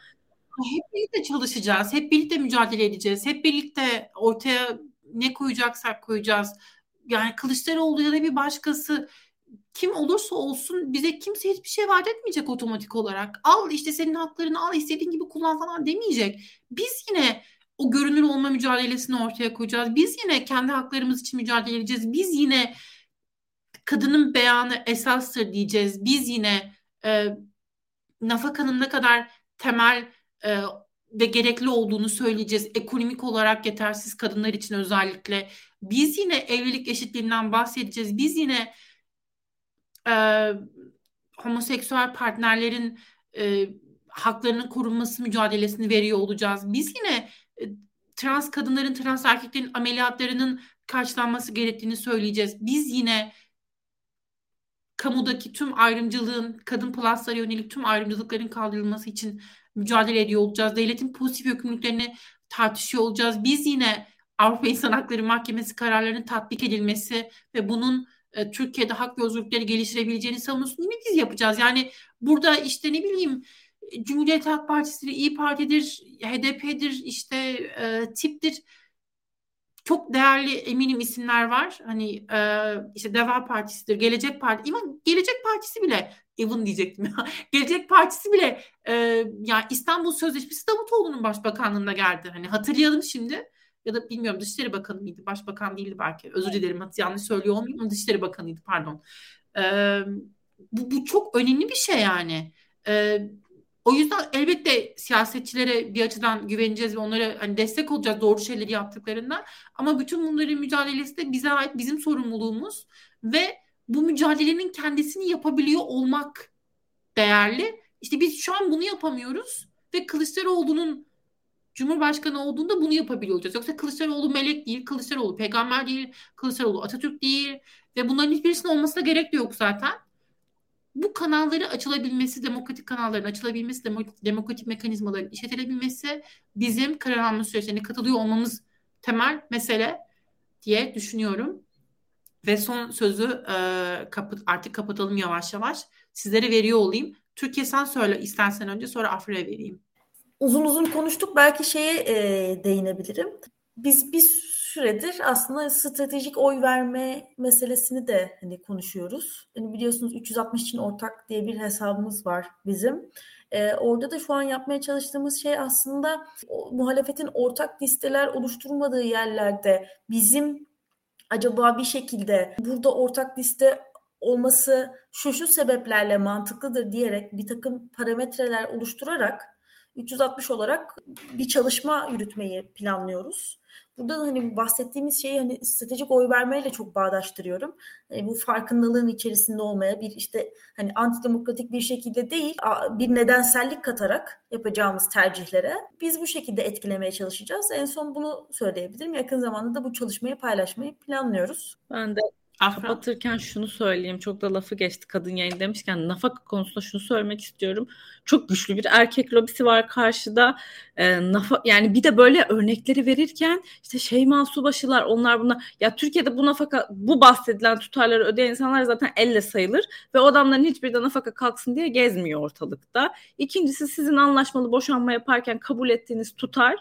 Speaker 1: hep birlikte çalışacağız. Hep birlikte mücadele edeceğiz. Hep birlikte ortaya ne koyacaksak koyacağız. Yani Kılıçdaroğlu ya da bir başkası kim olursa olsun bize kimse hiçbir şey vaat etmeyecek otomatik olarak. Al işte senin haklarını al istediğin gibi kullan falan demeyecek. Biz yine o görünür olma mücadelesini ortaya koyacağız. Biz yine kendi haklarımız için mücadele edeceğiz. Biz yine kadının beyanı esastır diyeceğiz. Biz yine e, nafakanın ne kadar temel e, ve gerekli olduğunu söyleyeceğiz. Ekonomik olarak yetersiz kadınlar için özellikle. Biz yine evlilik eşitliğinden bahsedeceğiz. Biz yine e, homoseksüel partnerlerin e, haklarının korunması mücadelesini veriyor olacağız. Biz yine trans kadınların, trans erkeklerin ameliyatlarının karşılanması gerektiğini söyleyeceğiz. Biz yine kamudaki tüm ayrımcılığın, kadın pluslara yönelik tüm ayrımcılıkların kaldırılması için mücadele ediyor olacağız. Devletin pozitif yükümlülüklerini tartışıyor olacağız. Biz yine Avrupa İnsan Hakları Mahkemesi kararlarının tatbik edilmesi ve bunun e, Türkiye'de hak ve özgürlükleri geliştirebileceğini savunusunu yine biz yapacağız. Yani burada işte ne bileyim Cumhuriyet Halk Partisi'dir, İyi Parti'dir, HDP'dir, işte e, tiptir. Çok değerli eminim isimler var. Hani e, işte Deva Partisi'dir, Gelecek Partisi. İvan Gelecek Partisi bile, even diyecektim ya. Gelecek Partisi bile e, yani İstanbul Sözleşmesi Davutoğlu'nun başbakanlığında geldi. Hani hatırlayalım şimdi ya da bilmiyorum Dışişleri Bakanı mıydı? Başbakan değildi belki. Özür dilerim yanlış söylüyor olmayayım ama Dışişleri Bakanıydı pardon. Ee, bu, bu çok önemli bir şey yani. Ee, o yüzden elbette siyasetçilere bir açıdan güveneceğiz ve onlara hani destek olacağız doğru şeyleri yaptıklarında. Ama bütün bunların mücadelesi de bize ait bizim sorumluluğumuz ve bu mücadelenin kendisini yapabiliyor olmak değerli. İşte biz şu an bunu yapamıyoruz ve Kılıçdaroğlu'nun Cumhurbaşkanı olduğunda bunu yapabiliyor olacağız. Yoksa Kılıçdaroğlu melek değil, Kılıçdaroğlu peygamber değil, Kılıçdaroğlu Atatürk değil ve bunların hiçbirisinin olmasına gerek de yok zaten. Bu kanalları açılabilmesi, demokratik kanalların açılabilmesi, demokratik mekanizmaların işletilebilmesi bizim karar alma süreçlerine katılıyor olmamız temel mesele diye düşünüyorum. Ve son sözü e, artık kapatalım yavaş yavaş. Sizlere veriyor olayım. Türkiye sen söyle istersen önce sonra Afra'ya vereyim
Speaker 3: uzun uzun konuştuk. Belki şeye e, değinebilirim. Biz bir süredir aslında stratejik oy verme meselesini de hani konuşuyoruz. Hani biliyorsunuz 360 için ortak diye bir hesabımız var bizim. Ee, orada da şu an yapmaya çalıştığımız şey aslında o, muhalefetin ortak listeler oluşturmadığı yerlerde bizim acaba bir şekilde burada ortak liste olması şu şu sebeplerle mantıklıdır diyerek bir takım parametreler oluşturarak 360 olarak bir çalışma yürütmeyi planlıyoruz. Burada da hani bahsettiğimiz şeyi hani stratejik oy vermeyle çok bağdaştırıyorum. Yani bu farkındalığın içerisinde olmaya bir işte hani antidemokratik bir şekilde değil bir nedensellik katarak yapacağımız tercihlere biz bu şekilde etkilemeye çalışacağız. En son bunu söyleyebilirim. Yakın zamanda da bu çalışmayı paylaşmayı planlıyoruz.
Speaker 2: Ben de Afra. Kapatırken şunu söyleyeyim. Çok da lafı geçti kadın yayın demişken nafaka konusunda şunu söylemek istiyorum. Çok güçlü bir erkek lobisi var karşıda. E, nafa, yani bir de böyle örnekleri verirken işte Şeyma Subaşılar onlar bunlar. Ya Türkiye'de bu nafaka bu bahsedilen tutarları ödeyen insanlar zaten elle sayılır. Ve o adamların hiçbir de nafaka kalksın diye gezmiyor ortalıkta. İkincisi sizin anlaşmalı boşanma yaparken kabul ettiğiniz tutar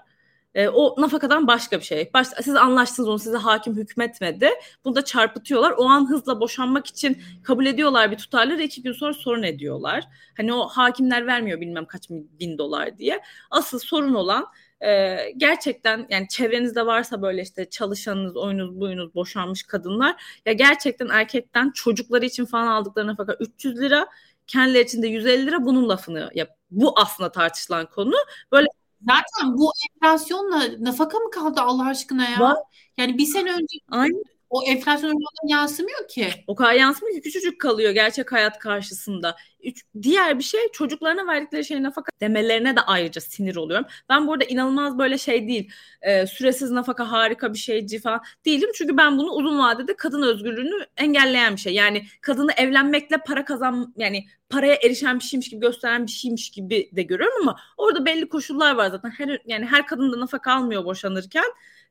Speaker 2: e, o nafakadan başka bir şey. Baş, siz anlaştınız onu size hakim hükmetmedi. Bunu da çarpıtıyorlar. O an hızla boşanmak için kabul ediyorlar bir tutarları. iki gün sonra sorun ediyorlar. Hani o hakimler vermiyor bilmem kaç bin dolar diye. Asıl sorun olan e, gerçekten yani çevrenizde varsa böyle işte çalışanınız, oyunuz, buyunuz boşanmış kadınlar ya gerçekten erkekten çocukları için falan aldıkları nafaka 300 lira kendileri için de 150 lira bunun lafını yap. Bu aslında tartışılan konu. Böyle
Speaker 1: Zaten bu enflasyonla nafaka mı kaldı Allah aşkına ya? Var. Yani bir sene önce Aynen. O enflasyon oranından yansımıyor ki.
Speaker 2: O kadar yansımıyor ki küçücük kalıyor gerçek hayat karşısında. Üç, diğer bir şey çocuklarına verdikleri şey nafaka demelerine de ayrıca sinir oluyorum. Ben burada inanılmaz böyle şey değil e, süresiz nafaka harika bir şeyci falan değilim. Çünkü ben bunu uzun vadede kadın özgürlüğünü engelleyen bir şey. Yani kadını evlenmekle para kazan yani paraya erişen bir şeymiş gibi gösteren bir şeymiş gibi de görüyorum ama orada belli koşullar var zaten. Her, yani her kadın da nafaka almıyor boşanırken.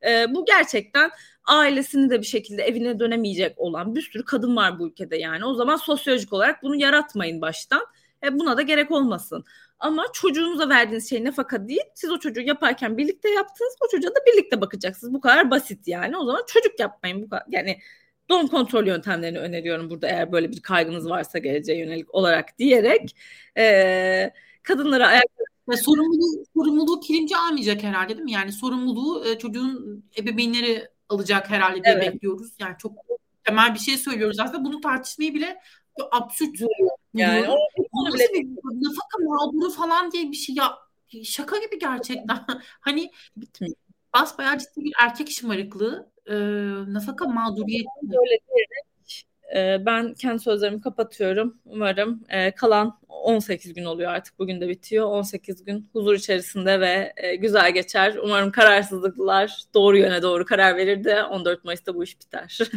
Speaker 2: E, bu gerçekten ailesini de bir şekilde evine dönemeyecek olan bir sürü kadın var bu ülkede yani. O zaman sosyolojik olarak bunu yaratmayın baştan. E, buna da gerek olmasın. Ama çocuğunuza verdiğiniz şey nafaka değil. Siz o çocuğu yaparken birlikte yaptınız. O çocuğa da birlikte bakacaksınız. Bu kadar basit yani. O zaman çocuk yapmayın. Bu kadar. Yani doğum kontrol yöntemlerini öneriyorum burada eğer böyle bir kaygınız varsa geleceğe yönelik olarak diyerek e, kadınlara ayak
Speaker 1: ve sorumluluğu, sorumluluğu kilimci almayacak herhalde değil mi? Yani sorumluluğu e, çocuğun ebeveynleri alacak herhalde diye evet. bekliyoruz. Yani çok temel bir şey söylüyoruz aslında. Bunu tartışmayı bile absürt yani o, o bir nafaka mağduru falan diye bir şey ya şaka gibi gerçekten. hani bitmiyor. Basbayağı ciddi bir erkek şımarıklığı e, nafaka mağduriyeti.
Speaker 2: Böyle diyerek e, ben kendi sözlerimi kapatıyorum. Umarım e, kalan 18 gün oluyor artık bugün de bitiyor. 18 gün huzur içerisinde ve e, güzel geçer. Umarım kararsızlıklar doğru yöne doğru karar verir de 14 Mayıs'ta bu iş biter.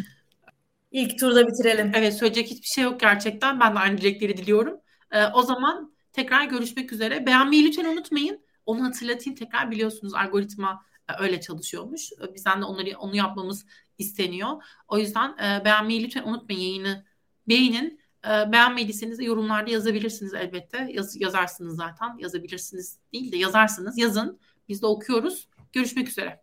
Speaker 3: İlk turda bitirelim.
Speaker 1: Evet söyleyecek hiçbir şey yok gerçekten. Ben de aynı dilekleri diliyorum. Ee, o zaman tekrar görüşmek üzere. Beğenmeyi lütfen unutmayın. Onu hatırlatayım tekrar biliyorsunuz algoritma e, öyle çalışıyormuş. E, bizden de onları onu yapmamız isteniyor. O yüzden e, beğenmeyi lütfen unutmayın yayını. Beğenin. E, beğenmediyseniz de yorumlarda yazabilirsiniz elbette. Yaz, yazarsınız zaten. Yazabilirsiniz değil de yazarsınız. Yazın. Biz de okuyoruz. Görüşmek üzere.